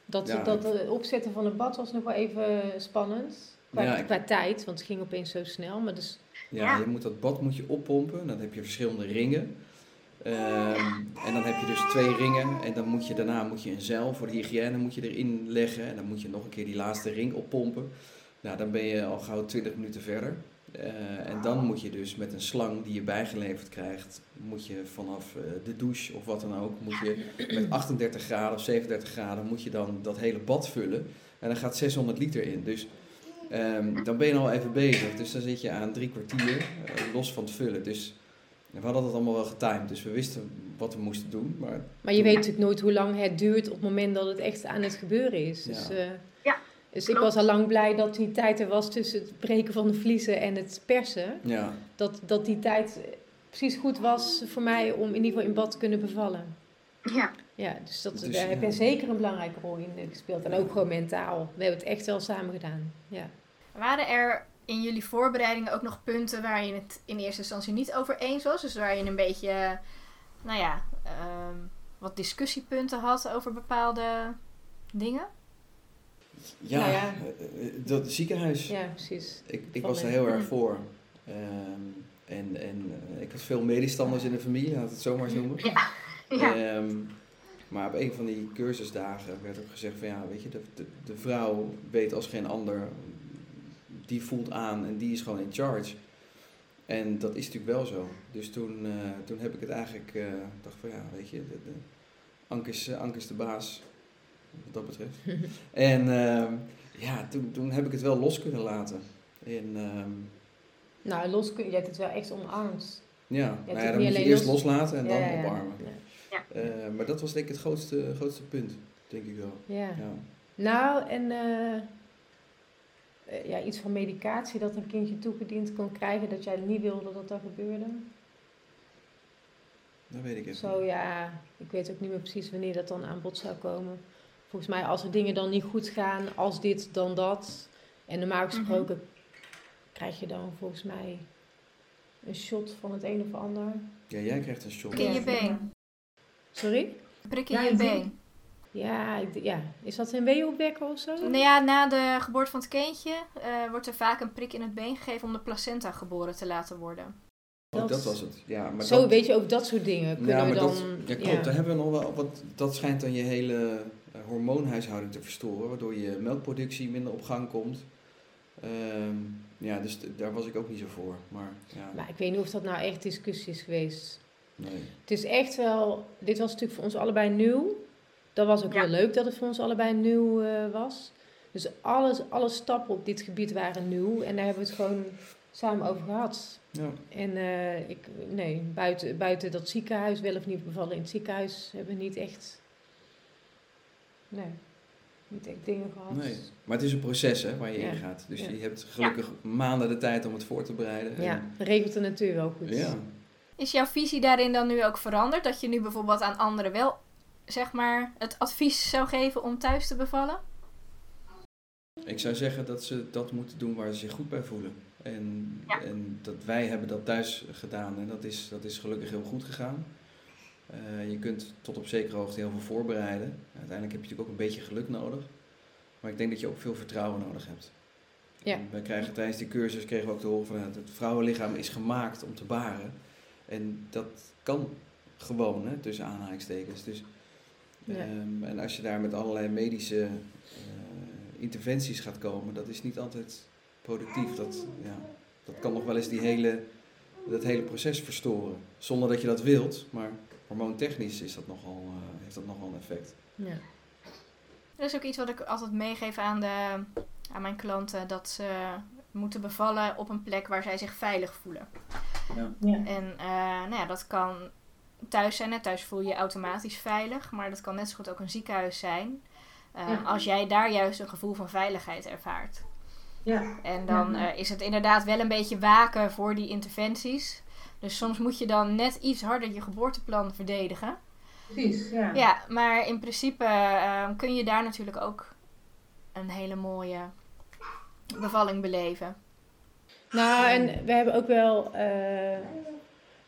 Dat, Ja, dat eh, opzetten van het bad was nog wel even spannend. Qua, Ja, ik- qua tijd, want het ging opeens zo snel. Maar dus, ja, Ja. je moet dat bad moet je oppompen. Dan heb je verschillende ringen. Ehm, en dan heb je dus twee ringen. En dan moet je daarna moet je een zeil voor de hygiëne moet je erin leggen. En dan moet je nog een keer die laatste ring oppompen. Nou, dan ben je al gauw 20 minuten verder. Eh, en dan moet je dus met een slang die je bijgeleverd krijgt, moet je vanaf eh, de douche of wat dan ook, moet je met 38 graden of 37 graden, moet je dan dat hele bad vullen. En dan gaat 600 liter in. Dus ehm, dan ben je al even bezig. Dus dan zit je aan drie kwartier, eh, los van het vullen. Dus we hadden dat allemaal wel getimed. Dus we wisten wat we moesten doen. Maar maar je weet natuurlijk nooit hoe lang het duurt op het moment dat het echt aan het gebeuren is. Dus, Ja. eh, Ja, dus ik was al lang blij dat die tijd er was tussen het breken van de vliezen en het persen. ja, Dat, dat die tijd precies goed was voor mij om in ieder geval in bad te kunnen bevallen. ja. Ja, dus, dat, Dus, daar heb ja. zeker een belangrijke rol in gespeeld. En ook gewoon mentaal. We hebben het echt wel samen gedaan. Ja. Waren er in jullie voorbereidingen ook nog punten waar je het in eerste instantie niet over eens was? Dus waar je een beetje, nou ja, ehm, wat discussiepunten had over bepaalde dingen? ja, Nou ja. eh, eh, dat ziekenhuis. ja, precies. Ik, ik was er heel erg Mm. voor. Ehm, en en eh, ik had veel medestanders in de familie, laat het zo maar eens noemen. Ja. Ehm, maar op een van die cursusdagen werd ook gezegd van ja, weet je, de, de, de vrouw weet als geen ander, die voelt aan en die is gewoon in charge. En dat is natuurlijk wel zo. Dus toen, eh, toen heb ik het eigenlijk, eh dacht van ja, weet je, de, de, Anke, is, eh, Anke is de baas, wat dat betreft. en ehm, ja, toen, toen heb ik het wel los kunnen laten. En ehm, Nou, los kun je hebt het wel echt omarmd. ja, nou ja, dan moet je eerst los- loslaten en Ja, dan ja, ja. omarmen. Ja. Eh, maar dat was denk ik het grootste, grootste punt, denk ik wel. Ja. Ja. Nou, en ja, iets van medicatie dat een kindje toegediend kon krijgen, dat jij niet wilde dat dat gebeurde. Dat weet ik even. Zo ja, ik weet ook niet meer precies wanneer dat dan aan bod zou komen. Volgens mij als er dingen dan niet goed gaan, als dit, dan dat. En normaal gesproken krijg je dan volgens mij een shot van het een of ander. Ja, jij krijgt een shot. Prik in je been. Sorry? Prik in Ja, je been. Ja, ja. is dat een weeopwekker of zo? Nou ja, na de geboorte van het kindje eh, wordt er vaak een prik in het been gegeven om de placenta geboren te laten worden. Oh, Dat- dat was het. Ja, maar Zo, dat, weet je, ook dat soort dingen kunnen ja, we maar dan... dat, ja, klopt. Daar hebben we nog wel, want dat schijnt dan je hele eh, hormoonhuishouding te verstoren, waardoor je melkproductie minder op gang komt. Ehm, ja, dus daar was ik ook niet zo voor. Maar ja, Maar ik weet niet of dat nou echt discussie is geweest. nee. Het is echt wel... Dit was natuurlijk voor ons allebei nieuw. Dat was ook Ja. wel leuk dat het voor ons allebei nieuw eh, was. Dus alles, alle stappen op dit gebied waren nieuw. En daar hebben we het gewoon samen over gehad. Ja, En eh, ik, nee, buiten, buiten dat ziekenhuis, wel of niet bevallen in het ziekenhuis, hebben we niet echt... Nee, niet echt dingen gehad. nee. Maar het is een proces hè, waar je Ja. in gaat. Dus Ja. je hebt gelukkig maanden de tijd om het voor te bereiden. En- Ja, regelt de natuur wel goed. ja. Is jouw visie daarin dan nu ook veranderd? Dat je nu bijvoorbeeld aan anderen wel, zeg maar, het advies zou geven om thuis te bevallen? Ik zou zeggen dat ze dat moeten doen waar ze zich goed bij voelen. En, Ja. en dat wij hebben dat thuis gedaan en dat is, dat is gelukkig heel goed gegaan. Eh, je kunt tot op zekere hoogte heel veel voorbereiden. Uiteindelijk heb je natuurlijk ook een beetje geluk nodig. Maar ik denk dat je ook veel vertrouwen nodig hebt. Ja. We krijgen tijdens die cursus kregen we ook te horen van het vrouwenlichaam is gemaakt om te baren. En dat kan gewoon, hè, tussen aanhalingstekens. Dus, ehm, en als je daar met allerlei medische uh, interventies gaat komen, dat is niet altijd productief. Dat, ja, dat kan nog wel eens die hele, dat hele proces verstoren. Zonder dat je dat wilt, maar hormoontechnisch is dat nogal, uh, heeft dat nogal een effect. Ja. Dat is ook iets wat ik altijd meegeef aan, de, aan mijn klanten. Dat ze moeten bevallen op een plek waar zij zich veilig voelen. Ja. ja. En uh, nou ja, dat kan thuis zijn. Hè. Thuis voel je je automatisch veilig. Maar dat kan net zo goed ook een ziekenhuis zijn. Uh, Als jij daar juist een gevoel van veiligheid ervaart. Ja. En dan uh, is het inderdaad wel een beetje waken voor die interventies. Dus soms moet je dan net iets harder je geboorteplan verdedigen. Precies, ja. Ja, maar in principe uh, kun je daar natuurlijk ook een hele mooie bevalling beleven. Nou, en we hebben ook wel. Uh,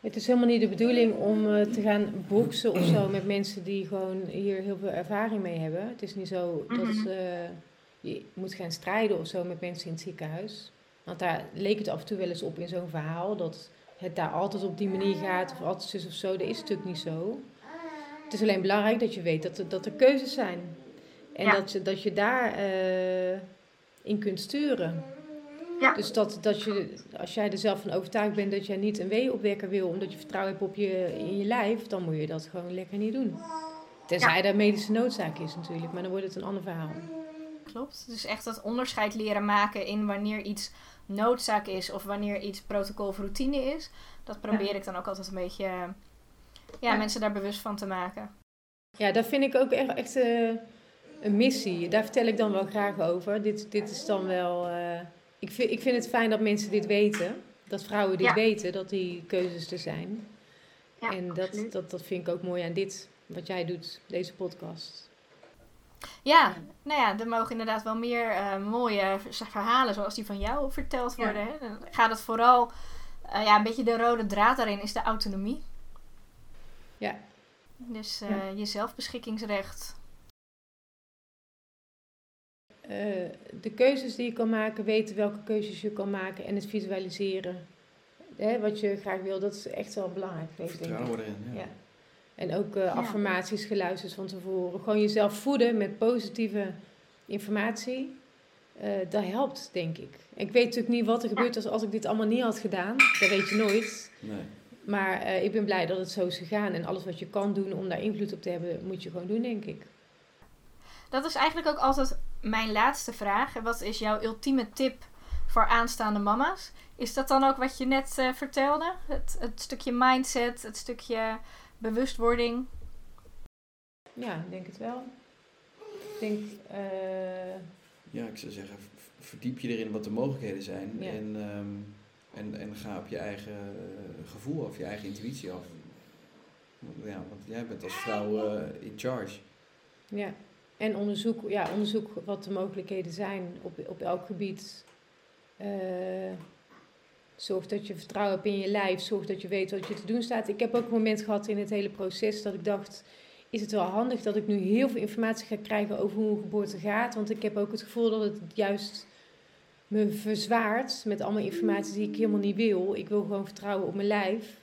het is helemaal niet de bedoeling om uh, te gaan boksen of zo met mensen die gewoon hier heel veel ervaring mee hebben. Het is niet zo dat uh, je moet gaan strijden of zo met mensen in het ziekenhuis. Want daar leek het af en toe wel eens op in zo'n verhaal dat het daar altijd op die manier gaat of altijd is of zo. Dat is natuurlijk niet zo. Het is alleen belangrijk dat je weet dat er, dat er keuzes zijn. En dat, je, dat je daar uh, in kunt sturen. Ja. Dus dat, dat je, als jij er zelf van overtuigd bent dat jij niet een wee-opwekker wil omdat je vertrouwen hebt op je, in je lijf, dan moet je dat gewoon lekker niet doen. Tenzij ja. er medische noodzaak is natuurlijk, maar dan wordt het een ander verhaal. Klopt. Dus echt dat onderscheid leren maken in wanneer iets noodzaak is of wanneer iets protocol of routine is. Dat probeer ik dan ook altijd een beetje ja, mensen daar bewust van te maken. Ja, dat vind ik ook echt, echt uh, een missie. Daar vertel ik dan wel graag over. Dit, dit is dan wel. Uh, ik, vind, ik vind het fijn dat mensen dit weten. Dat vrouwen dit weten, dat die keuzes er zijn. Ja, en dat, dat, dat vind ik ook mooi aan dit, wat jij doet, deze podcast. Ja, nou ja, er mogen inderdaad wel meer uh, mooie verhalen zoals die van jou verteld worden. Ja. Dan gaat het vooral, uh, ja, een beetje de rode draad daarin is de autonomie. Ja. Dus uh, ja. je zelfbeschikkingsrecht. De keuzes die je kan maken, weten welke keuzes je kan maken en het visualiseren. Hè, wat je graag wil, dat is echt wel belangrijk. Vertrouwen erin, ja. ja. En ook uh, affirmaties geluisterd van tevoren. Gewoon jezelf voeden met positieve informatie. Uh, dat helpt, denk ik. Ik weet natuurlijk niet wat er gebeurt als, als ik dit allemaal niet had gedaan. Dat weet je nooit. Nee. Maar uh, ik ben blij dat het zo is gegaan. En alles wat je kan doen om daar invloed op te hebben, moet je gewoon doen, denk ik. Dat is eigenlijk ook altijd mijn laatste vraag. Wat is jouw ultieme tip voor aanstaande mama's? Is dat dan ook wat je net uh, vertelde? Het, het stukje mindset, het stukje bewustwording? Ja, ik denk het wel. Ik denk... Uh... Ja, ik zou zeggen, verdiep je erin wat de mogelijkheden zijn. Ja. En, um, en, en ga op je eigen uh, gevoel of je eigen intuïtie af. Ja, want jij bent als vrouw uh, in charge. Ja, en onderzoek, ja, onderzoek wat de mogelijkheden zijn op, op elk gebied. Zorg dat je vertrouwen hebt in je lijf. Zorg dat je weet wat je te doen staat. Ik heb ook een moment gehad in het hele proces dat ik dacht: is het wel handig dat ik nu heel veel informatie ga krijgen over hoe een geboorte gaat? Want ik heb ook het gevoel dat het juist me verzwaart met allemaal informatie die ik helemaal niet wil. Ik wil gewoon vertrouwen op mijn lijf.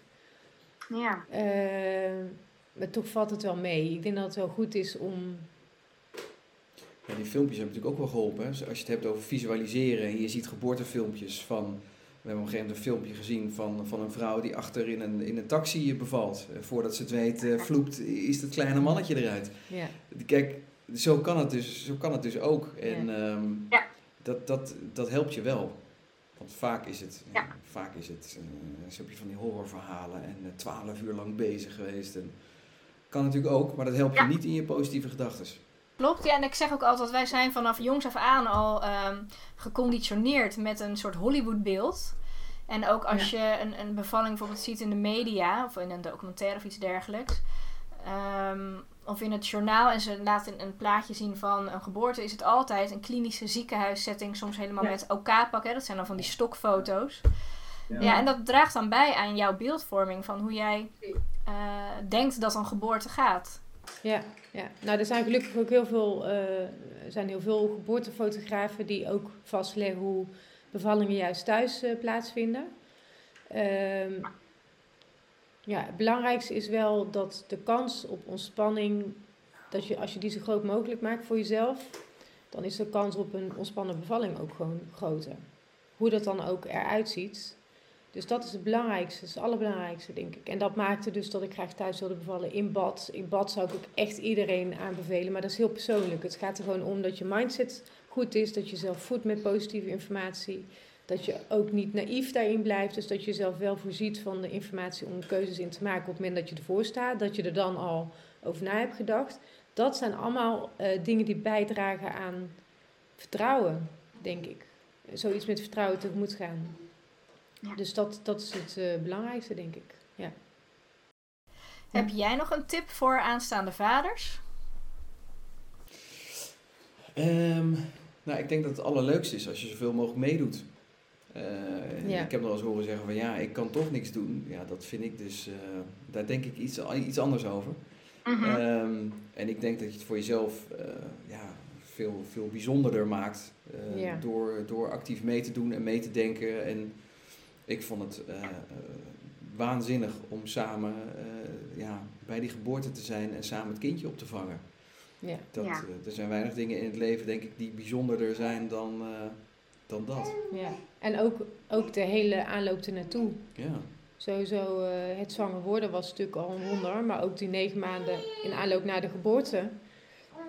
Ja. Uh, maar toch valt het wel mee. Ik denk dat het wel goed is om. Ja, die filmpjes hebben natuurlijk ook wel geholpen. Hè? Als je het hebt over visualiseren en je ziet geboortefilmpjes van we hebben op een gegeven moment een filmpje gezien van, van een vrouw die achter in een, in een taxi bevalt. Eh, voordat ze het weet, uh, vloept, is dat kleine mannetje eruit. Ja. Kijk, zo kan het dus, zo kan het dus ook. En ja. Um, ja. Dat, dat, dat helpt je wel. Want vaak is het, ja. vaak is het uh, heb je van die horrorverhalen en twaalf uur lang bezig geweest. En, kan natuurlijk ook, maar dat helpt je niet in je positieve gedachten. Klopt, ja, en ik zeg ook altijd, wij zijn vanaf jongs af aan al um, geconditioneerd met een soort Hollywoodbeeld. En ook als je een, een bevalling bijvoorbeeld ziet in de media, of in een documentaire of iets dergelijks, um, of in het journaal en ze laten een plaatje zien van een geboorte, is het altijd een klinische ziekenhuissetting, soms helemaal ja. met OK-pak, dat zijn dan van die stokfoto's. Ja. ja. en dat draagt dan bij aan jouw beeldvorming van hoe jij uh, denkt dat een geboorte gaat. Ja, ja, nou er zijn gelukkig ook heel veel, er zijn heel veel geboortefotografen die ook vastleggen hoe bevallingen juist thuis uh, plaatsvinden. Um, ja, het belangrijkste is wel dat de kans op ontspanning, dat je, als je die zo groot mogelijk maakt voor jezelf, dan is de kans op een ontspannen bevalling ook gewoon groter. Hoe dat dan ook eruit ziet. Dus dat is het belangrijkste, dat is het allerbelangrijkste, denk ik. En dat maakte dus dat ik graag thuis wilde bevallen in bad. In bad zou ik ook echt iedereen aanbevelen, maar dat is heel persoonlijk. Het gaat er gewoon om dat je mindset goed is, dat je zelf voedt met positieve informatie. Dat je ook niet naïef daarin blijft, dus dat je jezelf wel voorziet van de informatie om keuzes in te maken op het moment dat je ervoor staat. Dat je er dan al over na hebt gedacht. Dat zijn allemaal uh, dingen die bijdragen aan vertrouwen, denk ik. Zoiets met vertrouwen tegemoet gaan. Ja. Dus dat, dat is het uh, belangrijkste, denk ik. Ja. Heb jij nog een tip voor aanstaande vaders? Um, nou, ik denk dat het allerleukste is als je zoveel mogelijk meedoet. Uh, ja. Ik heb nog eens horen zeggen van ja, ik kan toch niks doen. Ja, dat vind ik dus, uh, daar denk ik iets, iets anders over. -huh. um, en ik denk dat je het voor jezelf uh, ja, veel, veel bijzonderder maakt ja. door, door actief mee te doen en mee te denken. En ik vond het waanzinnig om samen ja, bij die geboorte te zijn en samen het kindje op te vangen. Ja. Dat, ja. er zijn weinig dingen in het leven, denk ik, die bijzonderder zijn dan dan dat. Ja, en ook, ook de hele aanloop ernaartoe. Ja. Sowieso, uh, het zwanger worden was natuurlijk al een wonder, maar ook die negen maanden in aanloop naar de geboorte,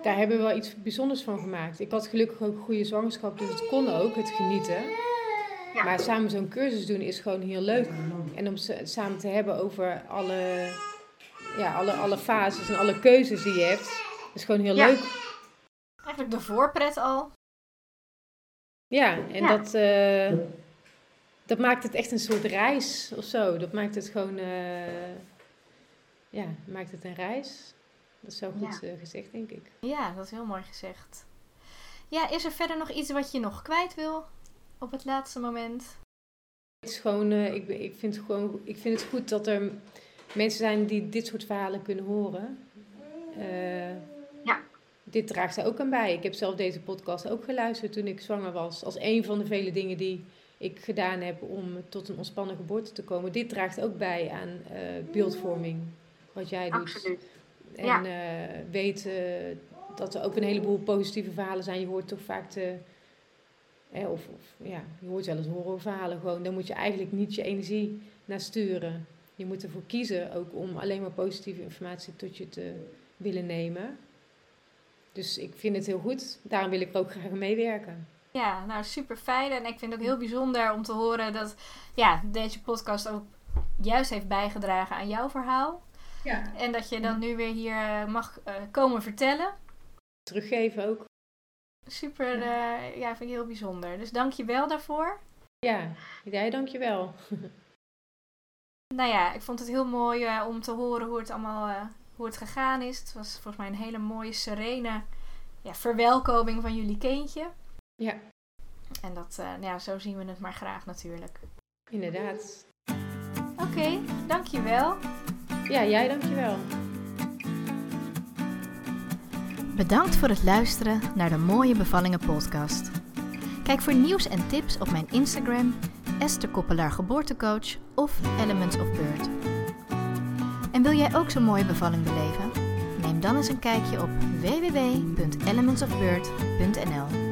daar hebben we wel iets bijzonders van gemaakt. Ik had gelukkig ook een goede zwangerschap, dus het kon ook, het genieten. Ja. Maar samen zo'n cursus doen is gewoon heel leuk. En om samen te hebben over alle, ja, alle, alle fases en alle keuzes die je hebt, is gewoon heel ja. leuk. Eigenlijk de voorpret al. Ja, en Dat, uh, dat maakt het echt een soort reis of zo. Dat maakt het gewoon, uh, ja, maakt het een reis. Dat is zo goed ja. uh, gezegd, denk ik. Ja, dat is heel mooi gezegd. Ja, is er verder nog iets wat je nog kwijt wil op het laatste moment? Het is gewoon, ik, ik, vind gewoon, ik vind het goed dat er mensen zijn die dit soort verhalen kunnen horen dit draagt er ook aan bij. Ik heb zelf deze podcast ook geluisterd toen ik zwanger was. Als een van de vele dingen die ik gedaan heb om tot een ontspannen geboorte te komen. Dit draagt ook bij aan uh, beeldvorming, wat jij doet. Absoluut. En ja. uh, weet dat er ook een heleboel positieve verhalen zijn. Je hoort toch vaak de... of, of, ja, je hoort wel eens horrorverhalen gewoon. Daar moet je eigenlijk niet je energie naar sturen. Je moet ervoor kiezen ook om alleen maar positieve informatie tot je te willen nemen. Dus ik vind het heel goed. Daarom wil ik er ook graag meewerken. Ja, nou super fijn. En ik vind het ook heel bijzonder om te horen dat ja, deze podcast ook juist heeft bijgedragen aan jouw verhaal. Ja. En dat je dan nu weer hier eh, mag uh, komen vertellen. Teruggeven ook. Super, ja. Uh, ja, vind ik heel bijzonder. Dus dank je wel daarvoor. Ja, jij dank je wel. nou ja, ik vond het heel mooi om te horen hoe het allemaal hoe het gegaan is. Het was volgens mij een hele mooie, serene ja, verwelkoming van jullie kindje. Ja. En dat, uh, ja, zo zien we het maar graag natuurlijk. Inderdaad. Oké, okay, dankjewel. Ja, jij dankjewel. Bedankt voor het luisteren naar de Mooie Bevallingen podcast. Kijk voor nieuws en tips op mijn Instagram, Esther Koppelaar Geboortecoach of Elements of Bird. En wil jij ook zo'n mooie bevalling beleven? Neem dan eens een kijkje op www.elementsofbird.nl